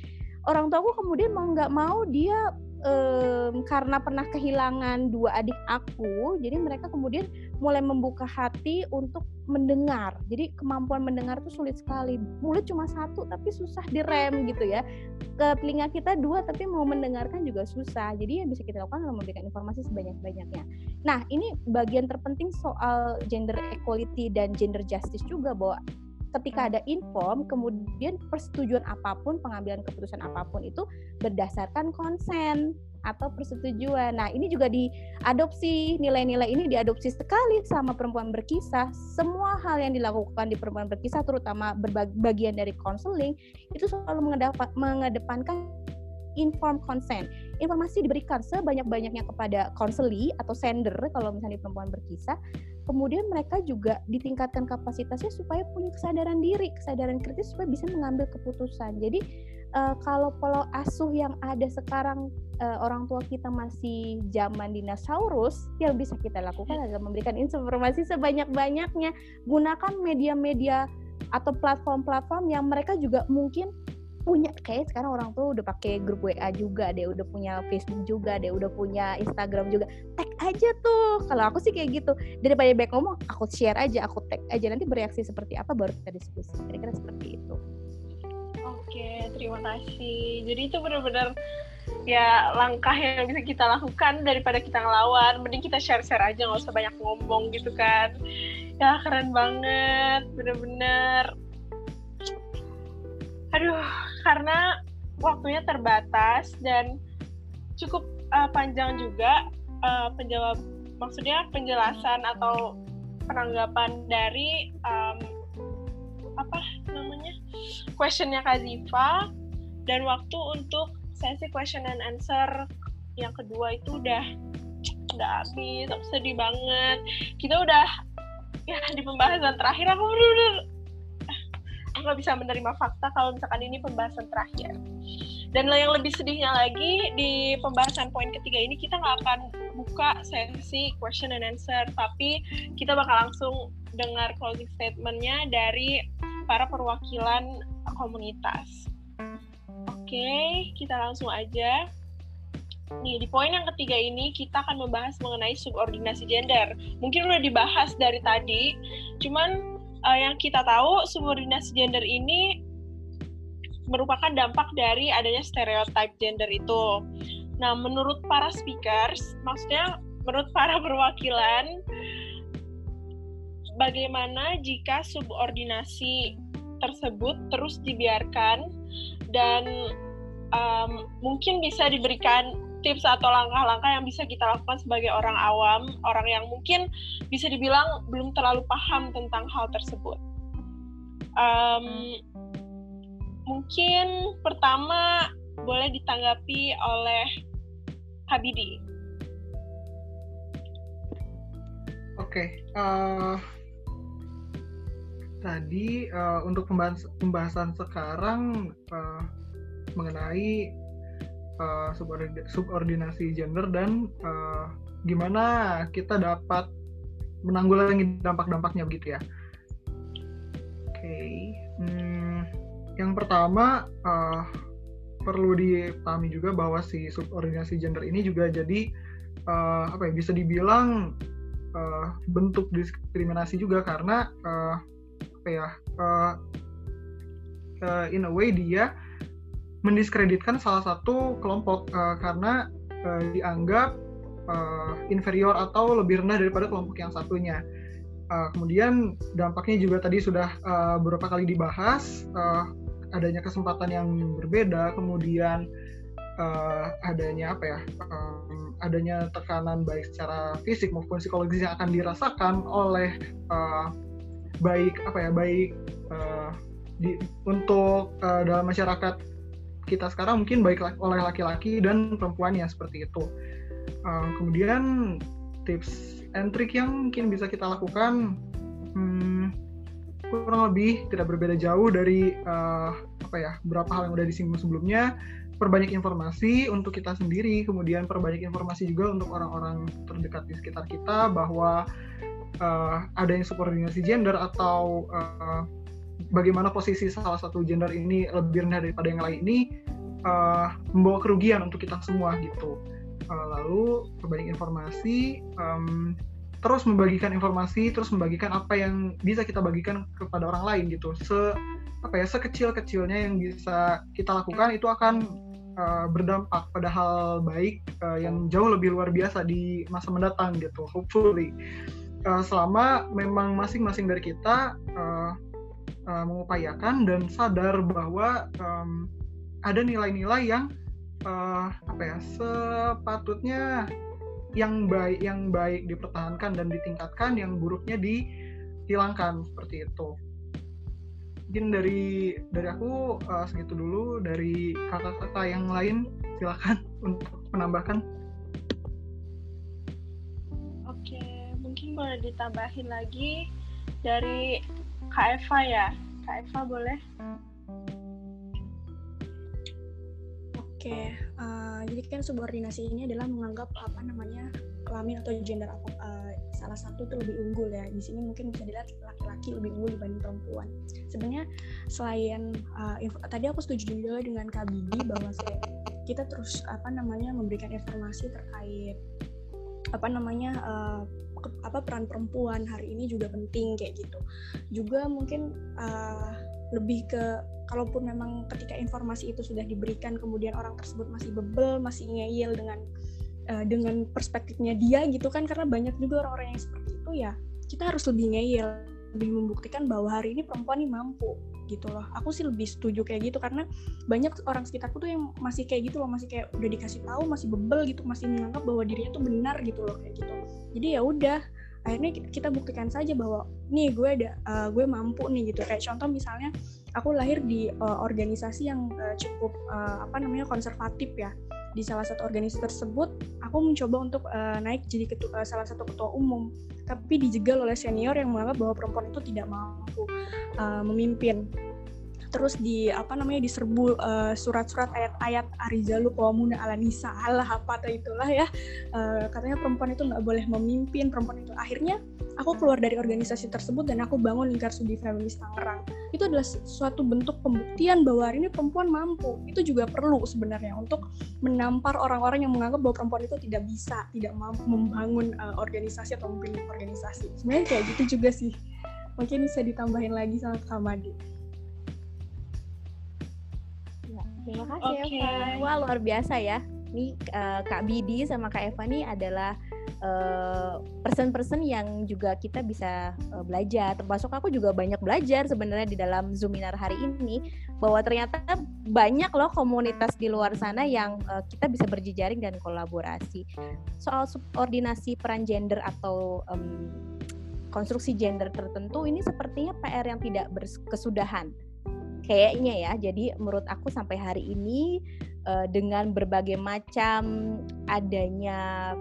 orang tua aku kemudian mau nggak mau dia um, karena pernah kehilangan dua adik aku, jadi mereka kemudian mulai membuka hati untuk mendengar. Jadi kemampuan mendengar itu sulit sekali. Mulut cuma satu tapi susah direm gitu ya. Ke telinga kita dua tapi mau mendengarkan juga susah. Jadi yang bisa kita lakukan adalah memberikan informasi sebanyak-banyaknya. Nah, ini bagian terpenting soal gender equality dan gender justice juga bahwa ketika ada inform kemudian persetujuan apa pun pengambilan keputusan apa pun itu berdasarkan konsen atau persetujuan. Nah, ini juga diadopsi, nilai-nilai ini diadopsi sekali sama perempuan berkisah. Semua hal yang dilakukan di perempuan berkisah, terutama bagian dari konseling, itu selalu mengedepankan informed consent. Informasi diberikan sebanyak-banyaknya kepada konseli atau sender kalau misalnya perempuan berkisah. Kemudian mereka juga ditingkatkan kapasitasnya supaya punya kesadaran diri, kesadaran kritis supaya bisa mengambil keputusan. Jadi uh, kalau pola asuh yang ada sekarang uh, orang tua kita masih zaman dinosaurus, yang bisa kita lakukan adalah memberikan informasi sebanyak-banyaknya. Gunakan media-media atau platform-platform yang mereka juga mungkin punya kayak sekarang orang tuh udah pakai grup WA juga deh, udah punya Facebook juga deh, udah punya Instagram juga. Tag aja tuh. Kalau aku sih kayak gitu. Daripada banyak ngomong, aku share aja, aku tag aja nanti bereaksi seperti apa baru kita diskusi. Kira-kira seperti itu. Oke, terima kasih. Jadi itu benar-benar ya langkah yang bisa kita lakukan daripada kita ngelawan mending kita share-share aja nggak usah banyak ngomong gitu kan ya keren banget bener-bener aduh karena waktunya terbatas dan cukup uh, panjang juga uh, penjawab maksudnya penjelasan atau penanggapan dari um, apa namanya questionnya Kak Ziva dan waktu untuk sesi question and answer yang kedua itu udah udah habis aku sedih banget. Kita udah ya di pembahasan terakhir aku bener-bener nggak bisa menerima fakta kalau misalkan ini pembahasan terakhir dan yang lebih sedihnya lagi di pembahasan poin ketiga ini kita nggak akan buka sesi question and answer tapi kita bakal langsung dengar closing statementnya dari para perwakilan komunitas Oke, kita langsung aja. Nih, di poin yang ketiga ini kita akan membahas mengenai subordinasi gender. Mungkin udah dibahas dari tadi, cuman uh, yang kita tahu subordinasi gender ini merupakan dampak dari adanya stereotype gender itu. Nah, menurut para speakers, maksudnya menurut para perwakilan, bagaimana jika subordinasi tersebut terus dibiarkan dan um, mungkin bisa diberikan tips atau langkah-langkah yang bisa kita lakukan sebagai orang awam, orang yang mungkin bisa dibilang belum terlalu paham tentang hal tersebut. Um, mungkin pertama boleh ditanggapi oleh Habidi. Oke, okay, uh, tadi uh, untuk pembahas, pembahasan sekarang uh, mengenai uh, subordinasi gender dan uh, gimana kita dapat menanggulangi dampak-dampaknya begitu ya. Oke, okay. hmm, yang pertama uh, perlu dipahami juga bahwa si subordinasi gender ini juga jadi uh, apa ya bisa dibilang uh, bentuk diskriminasi juga karena uh, apa ya uh, uh, in a way dia mendiskreditkan salah satu kelompok uh, karena uh, dianggap uh, inferior atau lebih rendah daripada kelompok yang satunya. Uh, kemudian dampaknya juga tadi sudah uh, beberapa kali dibahas uh, adanya kesempatan yang berbeda, kemudian uh, adanya apa ya, um, adanya tekanan baik secara fisik maupun psikologis yang akan dirasakan oleh uh, baik apa ya, baik uh, di, untuk uh, dalam masyarakat kita sekarang mungkin baik oleh laki-laki dan perempuan ya seperti itu. Uh, kemudian tips and trick yang mungkin bisa kita lakukan hmm, kurang lebih tidak berbeda jauh dari uh, apa ya beberapa hal yang udah disinggung sebelumnya perbanyak informasi untuk kita sendiri kemudian perbanyak informasi juga untuk orang-orang terdekat di sekitar kita bahwa uh, ada yang subordinasi gender atau uh, bagaimana posisi salah satu gender ini lebih rendah daripada yang lain ini uh, membawa kerugian untuk kita semua gitu. Uh, lalu perbanyak informasi um, terus membagikan informasi terus membagikan apa yang bisa kita bagikan kepada orang lain gitu. Se apa ya sekecil kecilnya yang bisa kita lakukan itu akan uh, berdampak pada hal baik uh, yang jauh lebih luar biasa di masa mendatang gitu hopefully. Uh, selama memang masing-masing dari kita uh, uh, mengupayakan dan sadar bahwa um, ada nilai-nilai yang uh, apa ya sepatutnya yang baik yang baik dipertahankan dan ditingkatkan yang buruknya dihilangkan seperti itu. Mungkin dari dari aku uh, segitu dulu dari kakak-kakak yang lain silakan untuk menambahkan. Oke mungkin boleh ditambahin lagi dari Kak Eva ya Kak Eva boleh Oke, uh, jadi kan subordinasi ini adalah menganggap apa namanya kelamin atau gender apa uh, salah satu itu lebih unggul ya. Di sini mungkin bisa dilihat laki-laki lebih unggul dibanding perempuan. Sebenarnya selain uh, tadi aku setuju juga dengan Kak Bibi bahwa kita terus apa namanya memberikan informasi terkait apa namanya uh, apa peran perempuan hari ini juga penting kayak gitu. Juga mungkin uh, lebih ke kalaupun memang ketika informasi itu sudah diberikan kemudian orang tersebut masih bebel masih ngeyel dengan uh, dengan perspektifnya dia gitu kan karena banyak juga orang-orang yang seperti itu ya kita harus lebih ngeyel lebih membuktikan bahwa hari ini perempuan ini mampu gitu loh. Aku sih lebih setuju kayak gitu karena banyak orang sekitarku tuh yang masih kayak gitu loh masih kayak udah dikasih tahu masih bebel gitu masih menganggap bahwa dirinya tuh benar gitu loh kayak gitu. Jadi ya udah akhirnya kita buktikan saja bahwa nih gue ada uh, gue mampu nih gitu. Kayak contoh misalnya aku lahir di uh, organisasi yang uh, cukup uh, apa namanya konservatif ya di salah satu organisasi tersebut aku mencoba untuk uh, naik jadi ketua, uh, salah satu ketua umum. Tapi dijegal oleh senior yang menganggap bahwa perempuan itu tidak mampu uh, memimpin. Terus di apa namanya diserbu uh, surat-surat ayat-ayat Arizalu Qawamuna ala Nisa Allah apa itulah ya. Uh, katanya perempuan itu nggak boleh memimpin perempuan itu. Akhirnya aku keluar dari organisasi tersebut dan aku bangun lingkar studi feminis Tangerang itu adalah suatu bentuk pembuktian bahwa hari ini perempuan mampu itu juga perlu sebenarnya untuk menampar orang-orang yang menganggap bahwa perempuan itu tidak bisa tidak mampu membangun uh, organisasi atau memimpin organisasi sebenarnya kayak gitu juga sih mungkin bisa ditambahin lagi sama Kamadi. Terima kasih okay. Eva. Wah luar biasa ya. Nih uh, Kak Bidi sama Kak Eva nih adalah uh, person-person yang juga kita bisa uh, belajar. Termasuk aku juga banyak belajar sebenarnya di dalam Zoominar hari ini bahwa ternyata banyak loh komunitas di luar sana yang uh, kita bisa berjejaring dan kolaborasi. Soal subordinasi peran gender atau um, konstruksi gender tertentu ini sepertinya PR yang tidak berkesudahan kayaknya ya. Jadi menurut aku sampai hari ini uh, dengan berbagai macam adanya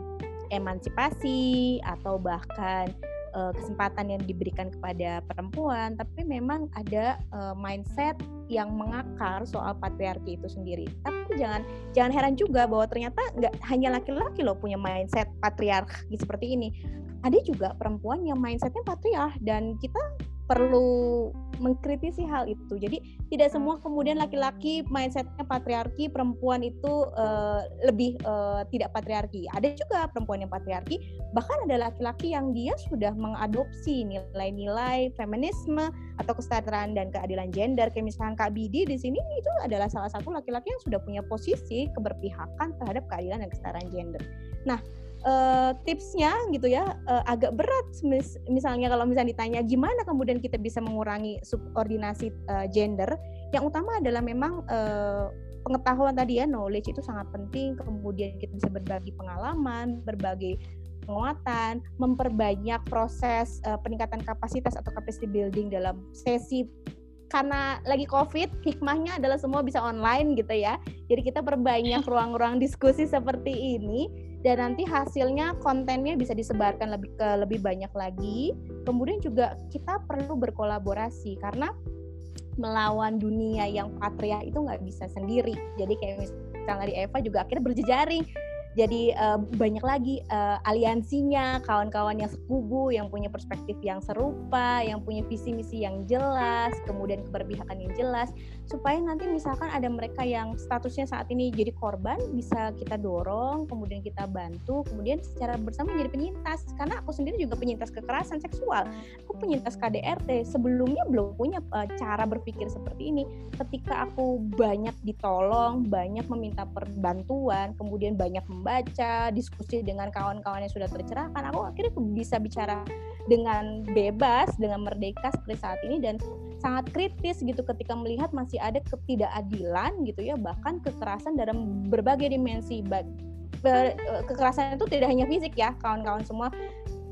emansipasi atau bahkan uh, kesempatan yang diberikan kepada perempuan, tapi memang ada uh, mindset yang mengakar soal patriarki itu sendiri. Tapi jangan jangan heran juga bahwa ternyata nggak hanya laki-laki loh punya mindset patriarki seperti ini. Ada juga perempuan yang mindsetnya patriark dan kita perlu mengkritisi hal itu. Jadi tidak semua kemudian laki-laki mindsetnya patriarki, perempuan itu uh, lebih uh, tidak patriarki. Ada juga perempuan yang patriarki, bahkan ada laki-laki yang dia sudah mengadopsi nilai-nilai feminisme atau kesetaraan dan keadilan gender. Kayak misalnya Kak Bidi di sini itu adalah salah satu laki-laki yang sudah punya posisi keberpihakan terhadap keadilan dan kesetaraan gender. Nah, uh, tipsnya gitu ya uh, agak berat mis misalnya kalau misalnya ditanya gimana kemudian kita bisa mengurangi subordinasi uh, gender? Yang utama adalah memang uh, pengetahuan tadi ya knowledge itu sangat penting. Kemudian kita bisa berbagi pengalaman berbagi penguatan memperbanyak proses uh, peningkatan kapasitas atau capacity building dalam sesi. Karena lagi covid hikmahnya adalah semua bisa online gitu ya. Jadi kita perbanyak ruang-ruang diskusi seperti ini dan nanti hasilnya kontennya bisa disebarkan lebih ke lebih banyak lagi. Kemudian juga kita perlu berkolaborasi karena melawan dunia yang patria itu nggak bisa sendiri. Jadi kayak misalnya di Eva juga akhirnya berjejaring jadi uh, banyak lagi uh, aliansinya kawan-kawan yang sekubu yang punya perspektif yang serupa yang punya visi misi yang jelas kemudian keberpihakan yang jelas supaya nanti misalkan ada mereka yang statusnya saat ini jadi korban bisa kita dorong kemudian kita bantu kemudian secara bersama menjadi penyintas. Karena aku sendiri juga penyintas kekerasan seksual. Aku penyintas KDRT sebelumnya belum punya uh, cara berpikir seperti ini. Ketika aku banyak ditolong banyak meminta perbantuan kemudian banyak membaca, diskusi dengan kawan-kawan yang sudah tercerahkan, aku akhirnya bisa bicara dengan bebas, dengan merdeka seperti saat ini dan sangat kritis gitu ketika melihat masih ada ketidakadilan gitu ya, bahkan kekerasan dalam berbagai dimensi. Kekerasan itu tidak hanya fisik ya, kawan-kawan semua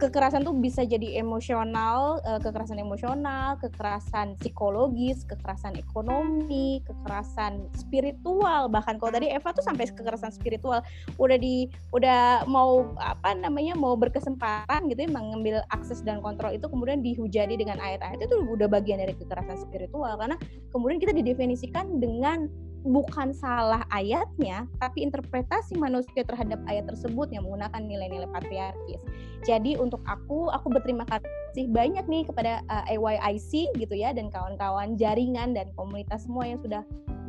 kekerasan tuh bisa jadi emosional, uh, kekerasan emosional, kekerasan psikologis, kekerasan ekonomi, kekerasan spiritual. Bahkan kalau tadi Eva tuh sampai kekerasan spiritual, udah di udah mau apa namanya mau berkesempatan gitu ya mengambil akses dan kontrol itu kemudian dihujani dengan ayat-ayat itu udah bagian dari kekerasan spiritual karena kemudian kita didefinisikan dengan bukan salah ayatnya, tapi interpretasi manusia terhadap ayat tersebut yang menggunakan nilai-nilai patriarkis. Jadi untuk aku, aku berterima kasih banyak nih kepada uh, eh, AYIC gitu ya dan kawan-kawan jaringan dan komunitas semua yang sudah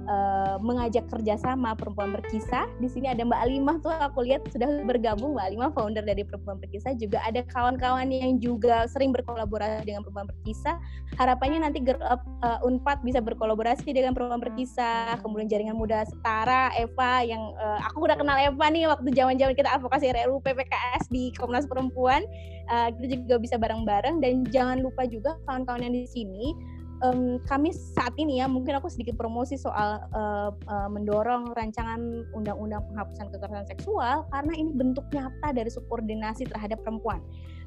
uh, mengajak kerjasama perempuan berkisah. Di sini ada Mbak Alimah tuh aku lihat sudah bergabung Mbak Alimah founder dari perempuan berkisah. Juga ada kawan-kawan yang juga sering berkolaborasi dengan perempuan berkisah. Harapannya nanti Girl Up uh, Unpad bisa berkolaborasi dengan perempuan berkisah. Kemudian jaringan muda setara Eva yang uh, aku udah kenal Eva nih waktu zaman-zaman kita advokasi RUU PPKS di Komnas Perempuan. Uh, kita juga bisa bareng-bareng dan jangan lupa juga kawan-kawan yang di sini um, kami saat ini ya mungkin aku sedikit promosi soal uh, uh, mendorong rancangan undang-undang penghapusan kekerasan seksual karena ini bentuk nyata dari subordinasi terhadap perempuan.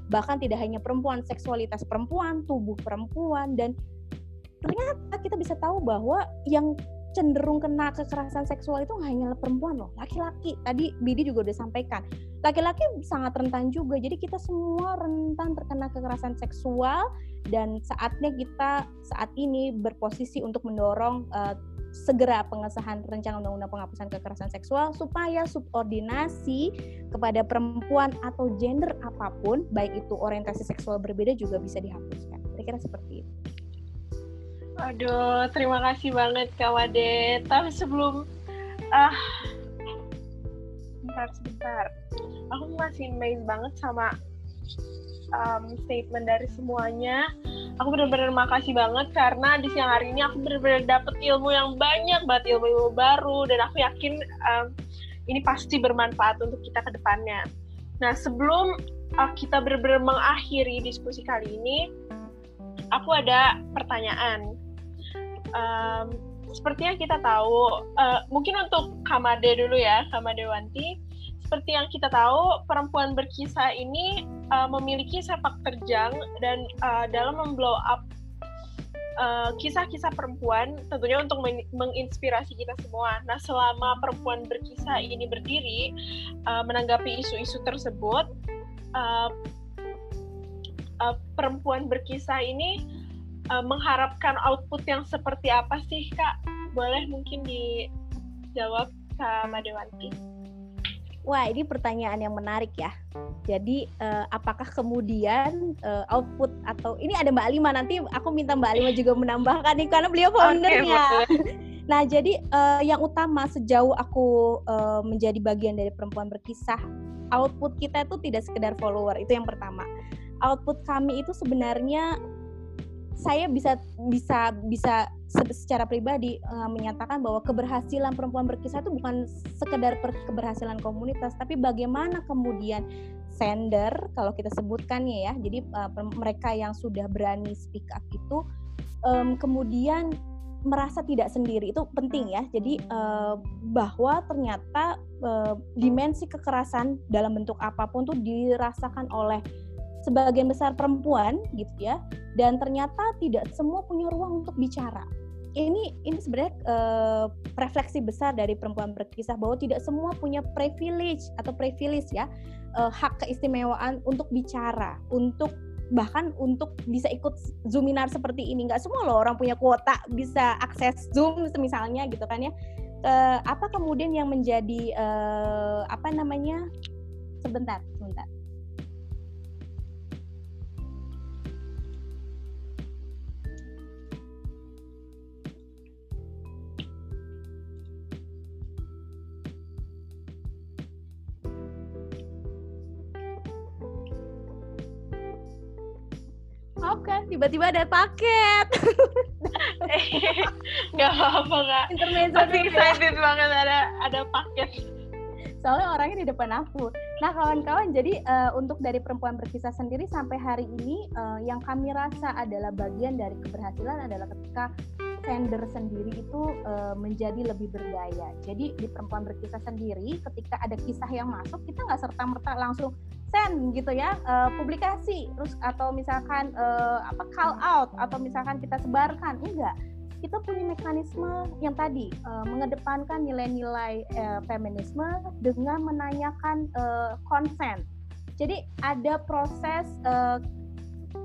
Bahkan tidak hanya perempuan seksualitas perempuan tubuh perempuan dan ternyata kita bisa tahu bahwa yang cenderung kena kekerasan seksual itu hanya perempuan loh laki-laki. Tadi Bidi juga udah sampaikan laki-laki sangat rentan juga. Jadi kita semua rentan terkena kekerasan seksual dan saatnya kita saat ini berposisi untuk mendorong uh, segera pengesahan rencana undang-undang penghapusan kekerasan seksual supaya subordinasi kepada perempuan atau gender apa pun baik itu orientasi seksual berbeda juga bisa dihapuskan. Kira-kira seperti itu Aduh, terima kasih banget Kak Wade. Tapi sebelum ah sebentar sebentar. Aku masih amazed banget sama um, statement dari semuanya. Aku benar-benar makasih banget karena di siang hari ini aku benar-benar dapet ilmu yang banyak banget ilmu-ilmu baru dan aku yakin um, ini pasti bermanfaat untuk kita ke depannya. Nah, sebelum uh, kita benar-benar mengakhiri diskusi kali ini, aku ada pertanyaan um, seperti yang kita tahu, uh, mungkin untuk Kamade dulu ya, Kamade Wanti. Seperti yang kita tahu, perempuan berkisah ini uh, memiliki sepak terjang dan uh, dalam memblow up kisah-kisah uh, perempuan tentunya untuk men menginspirasi kita semua. Nah, selama perempuan berkisah ini berdiri uh, menanggapi isu-isu tersebut, uh, uh, perempuan berkisah ini uh, mengharapkan output yang seperti apa sih kak? Boleh mungkin dijawab Kak Madewanti. Wah, ini pertanyaan yang menarik ya. Jadi, uh, apakah kemudian uh, output atau ini ada Mbak Alima nanti aku minta Mbak Alima juga menambahkan nih karena beliau foundernya. Okay, nah, jadi uh, yang utama sejauh aku uh, menjadi bagian dari perempuan berkisah, output kita itu tidak sekedar follower itu yang pertama. Output kami itu sebenarnya saya bisa bisa bisa secara pribadi uh, menyatakan bahwa keberhasilan perempuan berkisah itu bukan sekedar keberhasilan komunitas, tapi bagaimana kemudian sender kalau kita sebutkannya ya, jadi uh, mereka yang sudah berani speak up itu um, kemudian merasa tidak sendiri itu penting ya. Jadi uh, bahwa ternyata uh, dimensi kekerasan dalam bentuk apa pun tuh dirasakan oleh sebagian besar perempuan gitu ya. Dan ternyata tidak semua punya ruang untuk bicara. Ini ini sebenarnya uh, refleksi besar dari perempuan berkisah bahwa tidak semua punya privilege atau privilege ya uh, hak keistimewaan untuk bicara, untuk bahkan untuk bisa ikut zoominar seperti ini nggak semua loh orang punya kuota bisa akses zoom misalnya gitu kan ya uh, apa kemudian yang menjadi uh, apa namanya sebentar sebentar kan tiba-tiba ada paket. Nggak apa-apa kak. Intermezzo Masih excited ya. banget ada ada paket. Soalnya orangnya di depan aku. Nah kawan-kawan jadi uh, untuk dari perempuan berkisah sendiri sampai hari ini uh, yang kami rasa adalah bagian dari keberhasilan adalah ketika sender sendiri itu uh, menjadi lebih berdaya. Jadi di perempuan berkisah sendiri, ketika ada kisah yang masuk, kita nggak serta merta langsung send gitu ya uh, publikasi terus atau misalkan uh, apa call out atau misalkan kita sebarkan enggak kita punya mekanisme yang tadi uh, mengedepankan nilai-nilai uh, feminisme dengan menanyakan. Uh, Jadi ada proses uh,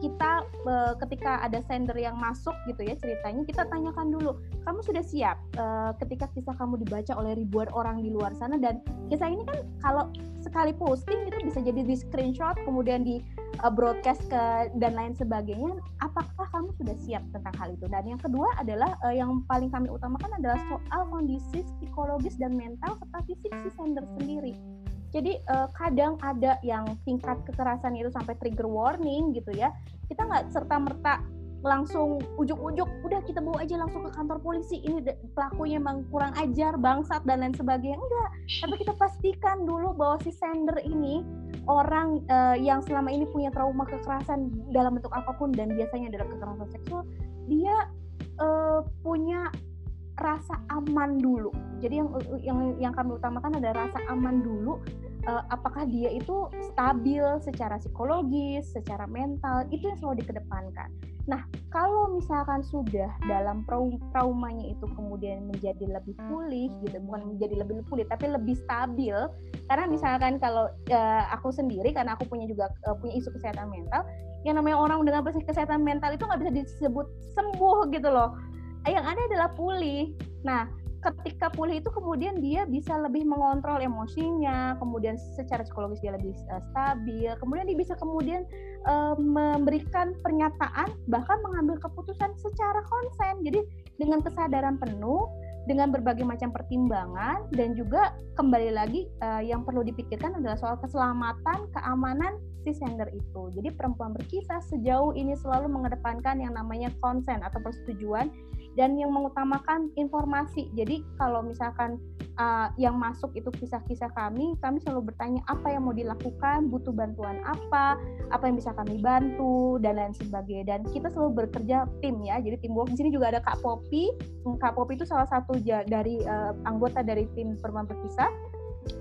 kita uh, ketika ada sender yang masuk gitu ya ceritanya kita tanyakan dulu kamu sudah siap uh, ketika kisah kamu dibaca oleh ribuan orang di luar sana? Dan kisah ini kan kalau sekali posting itu bisa jadi di screenshot kemudian di uh, broadcast ke dan lain sebagainya apakah kamu sudah siap tentang hal itu? Dan yang kedua adalah uh, yang paling kami utamakan adalah soal kondisi psikologis dan mental serta fisik si sender sendiri jadi uh, kadang ada yang tingkat kekerasan itu sampai trigger warning gitu ya. Kita nggak serta merta langsung ujuk-ujuk udah kita bawa aja langsung ke kantor polisi. Ini pelakunya emang kurang ajar bangsat dan lain sebagainya. Enggak. Tapi kita pastikan dulu bahwa si sender ini orang uh, yang selama ini punya trauma kekerasan dalam bentuk apa pun dan biasanya adalah kekerasan seksual dia uh, punya rasa aman dulu. Jadi yang yang yang kami utamakan adalah rasa aman dulu. Uh, apakah dia itu stabil secara psikologis, secara mental, itu yang selalu dikedepankan. Nah, kalau misalkan sudah dalam traumanya itu kemudian menjadi lebih pulih, gitu, bukan menjadi lebih pulih, tapi lebih stabil. Karena misalkan kalau uh, aku sendiri, karena aku punya juga uh, punya isu kesehatan mental, yang namanya orang dengan kesehatan mental itu nggak bisa disebut sembuh gitu loh yang ada adalah pulih. Nah, ketika pulih itu kemudian dia bisa lebih mengontrol emosinya, kemudian secara psikologis dia lebih uh, stabil, kemudian dia bisa kemudian uh, memberikan pernyataan bahkan mengambil keputusan secara konsen. Jadi dengan kesadaran penuh, dengan berbagai macam pertimbangan dan juga kembali lagi uh, yang perlu dipikirkan adalah soal keselamatan, keamanan si sender itu. Jadi perempuan berkisah sejauh ini selalu mengedepankan yang namanya konsen atau persetujuan dan yang mengutamakan informasi. Jadi kalau misalkan uh, yang masuk itu kisah-kisah kami, kami selalu bertanya apa yang mau dilakukan, butuh bantuan apa, apa yang bisa kami bantu dan lain sebagainya. Dan kita selalu bekerja tim ya. Jadi tim work di sini juga ada Kak Popi. Kak Popi itu salah satu dari uh, anggota dari tim perempuan berkisah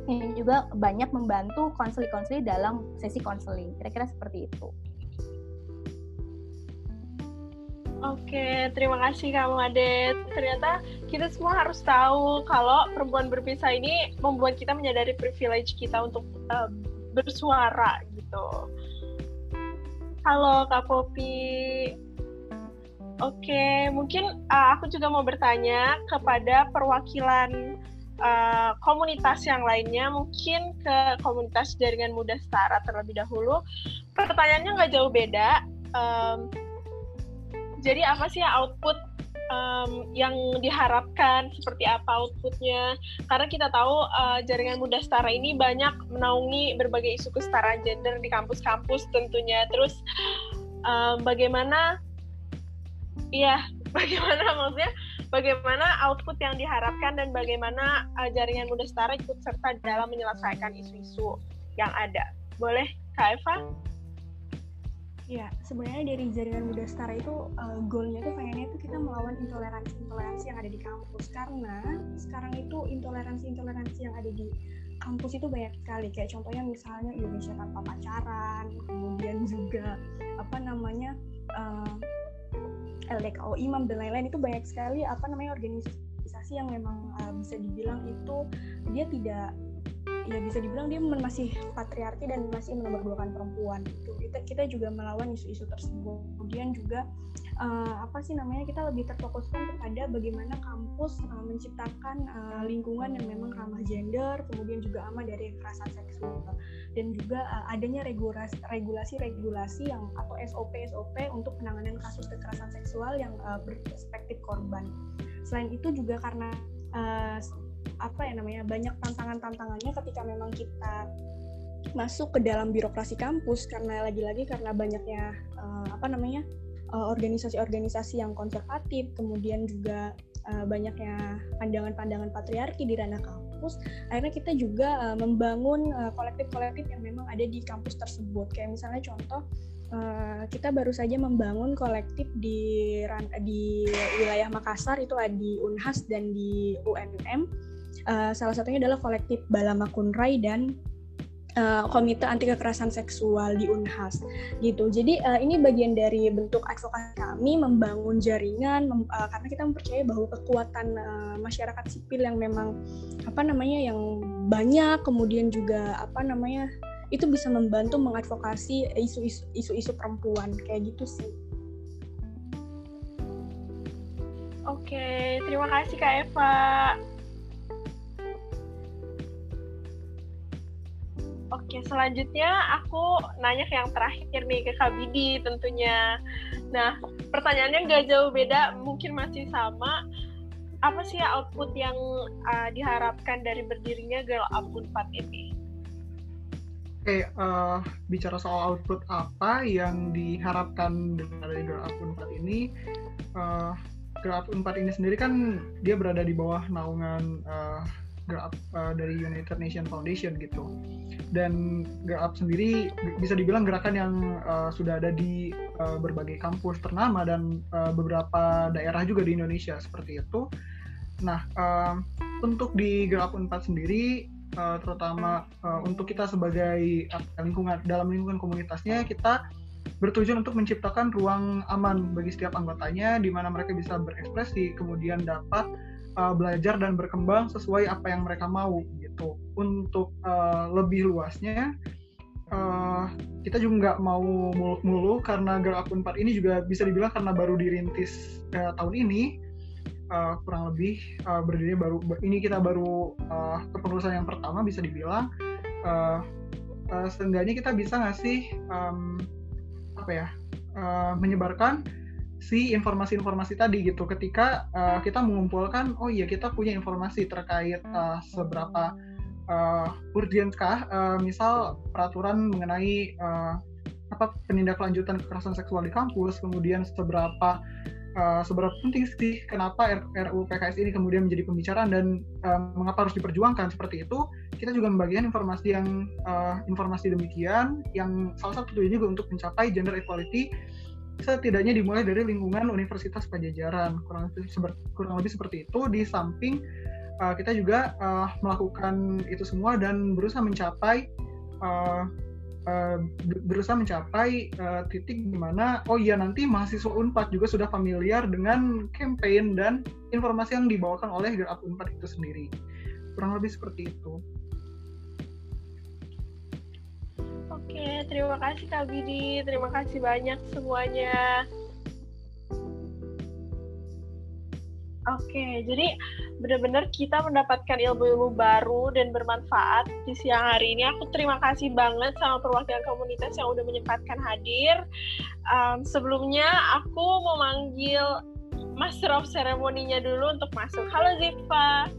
yang juga banyak membantu konseling-konseling dalam sesi konseling. Kira-kira seperti itu. Oke, terima kasih kamu Adet. Ternyata kita semua harus tahu kalau perempuan berpisah ini membuat kita menyadari privilege kita untuk uh, bersuara gitu. Halo Kak Popi. Oke, mungkin uh, aku juga mau bertanya kepada perwakilan uh, komunitas yang lainnya, mungkin ke komunitas jaringan muda setara terlebih dahulu. Pertanyaannya nggak jauh beda. Um, jadi apa sih output um, yang diharapkan seperti apa outputnya karena kita tahu uh, jaringan muda setara ini banyak menaungi berbagai isu kesetaraan gender di kampus-kampus tentunya terus um, bagaimana iya bagaimana maksudnya bagaimana output yang diharapkan dan bagaimana uh, jaringan Muda Setara ikut serta dalam menyelesaikan isu-isu yang ada. Boleh Kak Eva? Ya, sebenarnya dari jaringan muda setara itu uh, goalnya tuh pengennya itu kita melawan intoleransi-intoleransi yang ada di kampus. Karena sekarang itu intoleransi-intoleransi yang ada di kampus itu banyak sekali. Kayak contohnya misalnya Indonesia tanpa pacaran, kemudian juga apa namanya uh, LDKO imam dan lain-lain. Itu banyak sekali apa namanya organisasi yang memang uh, bisa dibilang itu dia tidak ya bisa dibilang dia masih patriarki dan masih menomorduakan perempuan itu kita kita juga melawan isu-isu tersebut. Kemudian juga uh, apa sih namanya kita lebih terfokuskan kepada bagaimana kampus uh, menciptakan uh, lingkungan yang memang ramah gender kemudian juga aman dari kekerasan seksual. Dan juga uh, adanya regulasi-regulasi yang atau SOP SOP untuk penanganan kasus kekerasan seksual yang uh, berperspektif korban. Selain itu juga karena uh, apa ya namanya banyak tantangan-tantangannya ketika memang kita masuk ke dalam birokrasi kampus karena lagi-lagi karena banyaknya uh, apa namanya eh, organisasi-organisasi uh, yang konservatif kemudian juga uh, banyaknya pandangan-pandangan patriarki di ranah kampus akhirnya kita juga uh, membangun kolektif-kolektif yang memang ada di kampus tersebut. Kayak misalnya contoh uh, kita baru saja membangun kolektif di di wilayah Makassar itu di Unhas dan di UNM Uh, salah satunya adalah kolektif Balama Kunrai dan uh, Komite Anti Kekerasan Seksual di Unhas gitu. Jadi uh, ini bagian dari bentuk advokasi kami membangun jaringan mem, uh, karena kita mempercayai bahwa kekuatan uh, masyarakat sipil yang memang apa namanya yang banyak kemudian juga apa namanya itu bisa membantu mengadvokasi isu-isu perempuan kayak gitu sih. Oke, terima kasih Kak Eva. Oke, selanjutnya aku nanya ke yang terakhir nih ke Kak Bidi tentunya. Nah, pertanyaannya nggak jauh beda, mungkin masih sama. Apa sih output yang uh, diharapkan dari berdirinya Girl Up 4 ini? Oke, okay, uh, bicara soal output apa yang diharapkan dari Girl Up 4 ini, uh, Girl Up 4 ini sendiri kan dia berada di bawah naungan uh, Girl uh, dari United Nations Foundation gitu dan Girl sendiri bisa dibilang gerakan yang uh, sudah ada di uh, berbagai kampus ternama dan uh, beberapa daerah juga di Indonesia seperti itu. Nah uh, untuk di Girl Up 4 sendiri uh, terutama uh, untuk kita sebagai lingkungan dalam lingkungan komunitasnya kita bertujuan untuk menciptakan ruang aman bagi setiap anggotanya di mana mereka bisa berekspresi kemudian dapat uh, belajar dan berkembang sesuai apa yang mereka mau gitu. Untuk uh, lebih luasnya uh, kita juga nggak mau muluk-muluk karena Girl Up 4 ini juga bisa dibilang karena baru dirintis uh, tahun ini uh, kurang lebih uh, berdiri baru ini kita baru uh, kepengurusan yang pertama bisa dibilang uh, uh, seenggaknya kita bisa ngasih um, apa ya uh, menyebarkan si informasi-informasi tadi gitu. Ketika uh, kita mengumpulkan oh iya kita punya informasi terkait uh, seberapa uh, urgentkah uh, misal peraturan mengenai uh, apa penindaklanjutan kekerasan seksual di kampus kemudian seberapa uh, seberapa penting sih kenapa RUU PKS ini kemudian menjadi pembicaraan dan uh, mengapa harus diperjuangkan? Seperti itu kita juga membagikan informasi yang uh, informasi demikian yang salah satu tujuannya juga untuk mencapai gender equality setidaknya dimulai dari lingkungan Universitas Pajajaran. Kurang lebih seperti, kurang lebih seperti itu. Di samping uh, kita juga uh, melakukan itu semua dan berusaha mencapai uh, uh, berusaha mencapai uh, titik di mana oh iya nanti mahasiswa Unpad juga sudah familiar dengan campaign dan informasi yang dibawakan oleh Up Unpad itu sendiri. Kurang lebih seperti itu. Oke, terima kasih Kak Bidi. Terima kasih banyak semuanya. Oke, jadi benar-benar kita mendapatkan ilmu-ilmu baru dan bermanfaat di siang hari ini. Aku terima kasih banget sama perwakilan komunitas yang udah menyempatkan hadir. Um, sebelumnya aku mau manggil Master of Ceremony-nya dulu untuk masuk. Halo Ziva.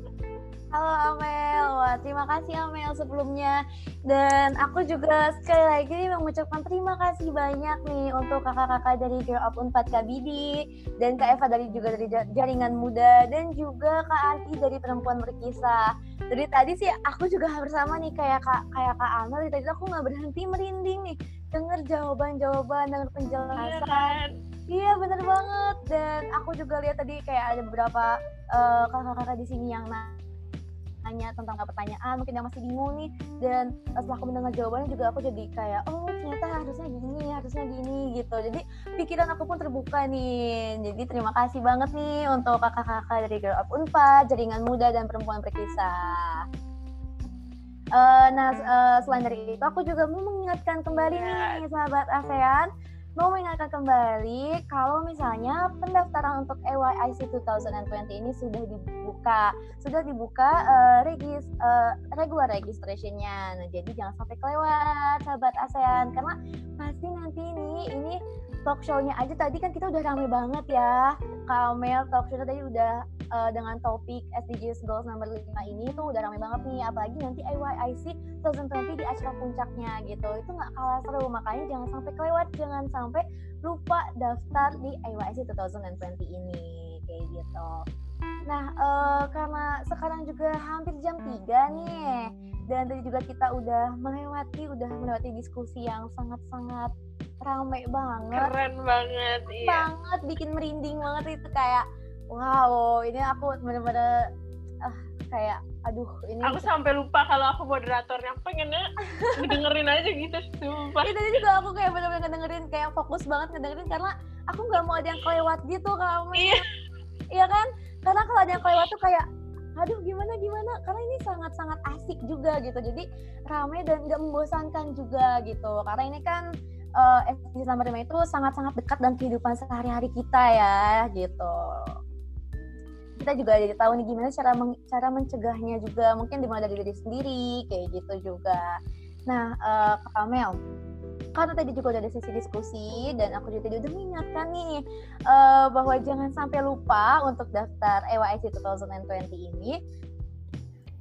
Halo Amel, Wah, terima kasih Amel sebelumnya. Dan aku juga sekali lagi mengucapkan terima kasih banyak nih untuk kakak-kakak dari Girl Up Unpad Kak Bidi, dan Kak Eva dari juga dari Jaringan Muda, dan juga Kak Arti dari Perempuan Berkisah. Dari tadi sih aku juga bersama nih kayak Kak kayak Kak Amel, tadi aku nggak berhenti merinding nih, denger jawaban-jawaban, denger penjelasan. Iya bener banget dan aku juga lihat tadi kayak ada beberapa uh, kakak-kakak di sini yang nanya tentang pertanyaan mungkin yang masih bingung nih. Dan setelah aku mendengar jawabannya juga aku jadi kayak oh ternyata harusnya gini harusnya gini gitu. Jadi pikiran aku pun terbuka nih. Jadi terima kasih banget nih untuk kakak-kakak dari Girl Up Unpad jaringan muda dan perempuan berkisah. Uh, nah, uh, selain dari itu, aku juga mau mengingatkan kembali nih, sahabat ASEAN, mau mengingatkan kembali kalau misalnya pendaftaran untuk AYIC 2020 ini sudah dibuka, sudah dibuka uh, regis uh, regular registrationnya. Nah, jadi jangan sampai kelewat sahabat ASEAN karena pasti nanti ini ini talk show-nya aja tadi kan kita udah rame banget ya. Kak Mel talk show tadi udah uh, dengan topik SDGs Goals nomor 5 ini tuh udah rame banget nih. Apalagi nanti AYIC 2020 di acara puncaknya gitu. Itu nggak kalah seru. Makanya jangan sampai kelewat. Jangan sampai lupa daftar di AYIC 2020 ini. Kayak gitu. Nah uh, karena sekarang juga hampir jam 3 nih. Dan tadi juga kita udah melewati udah melewati diskusi yang sangat-sangat rame banget. Keren banget iya. banget bikin merinding banget itu. Kayak wow ini aku bener-bener uh, kayak aduh ini aku sampai lupa kalau aku moderatornya. Pengennya dengerin aja gitu sumpah. Itu juga aku kayak bener-bener ngedengerin kayak fokus banget ngedengerin karena aku nggak mau ada yang kelewat gitu kamu iya. iya kan? Karena kalau ada yang kelewat tuh kayak aduh gimana gimana? Karena ini sangat sangat asik juga gitu. Jadi ramai dan nggak membosankan juga gitu. Karena ini kan uh, nomor 5 itu sangat-sangat dekat dengan kehidupan sehari-hari kita ya gitu kita juga jadi tahu nih gimana cara meng, cara mencegahnya juga. Mungkin dimulai dari diri sendiri kayak gitu juga. Nah uh, Kak Kamel karena tadi juga udah ada sesi diskusi dan aku juga tadi udah mengingatkan nih uh, bahwa jangan sampai lupa untuk daftar EYC 2020 ini.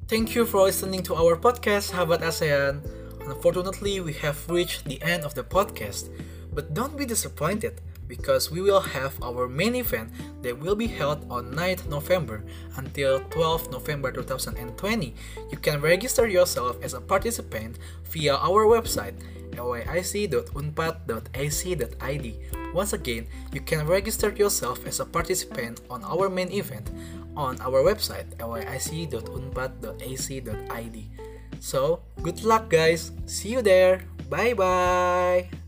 Thank you for listening to our podcast, Sahabat ASEAN. Unfortunately, we have reached the end of the podcast, but don't be disappointed because we will have our main event that will be held on 9th November until 12th November 2020. You can register yourself as a participant via our website lyic.unpad.ac.id. Once again, you can register yourself as a participant on our main event on our website lyic.unpad.ac.id. So, good luck guys. See you there. Bye bye.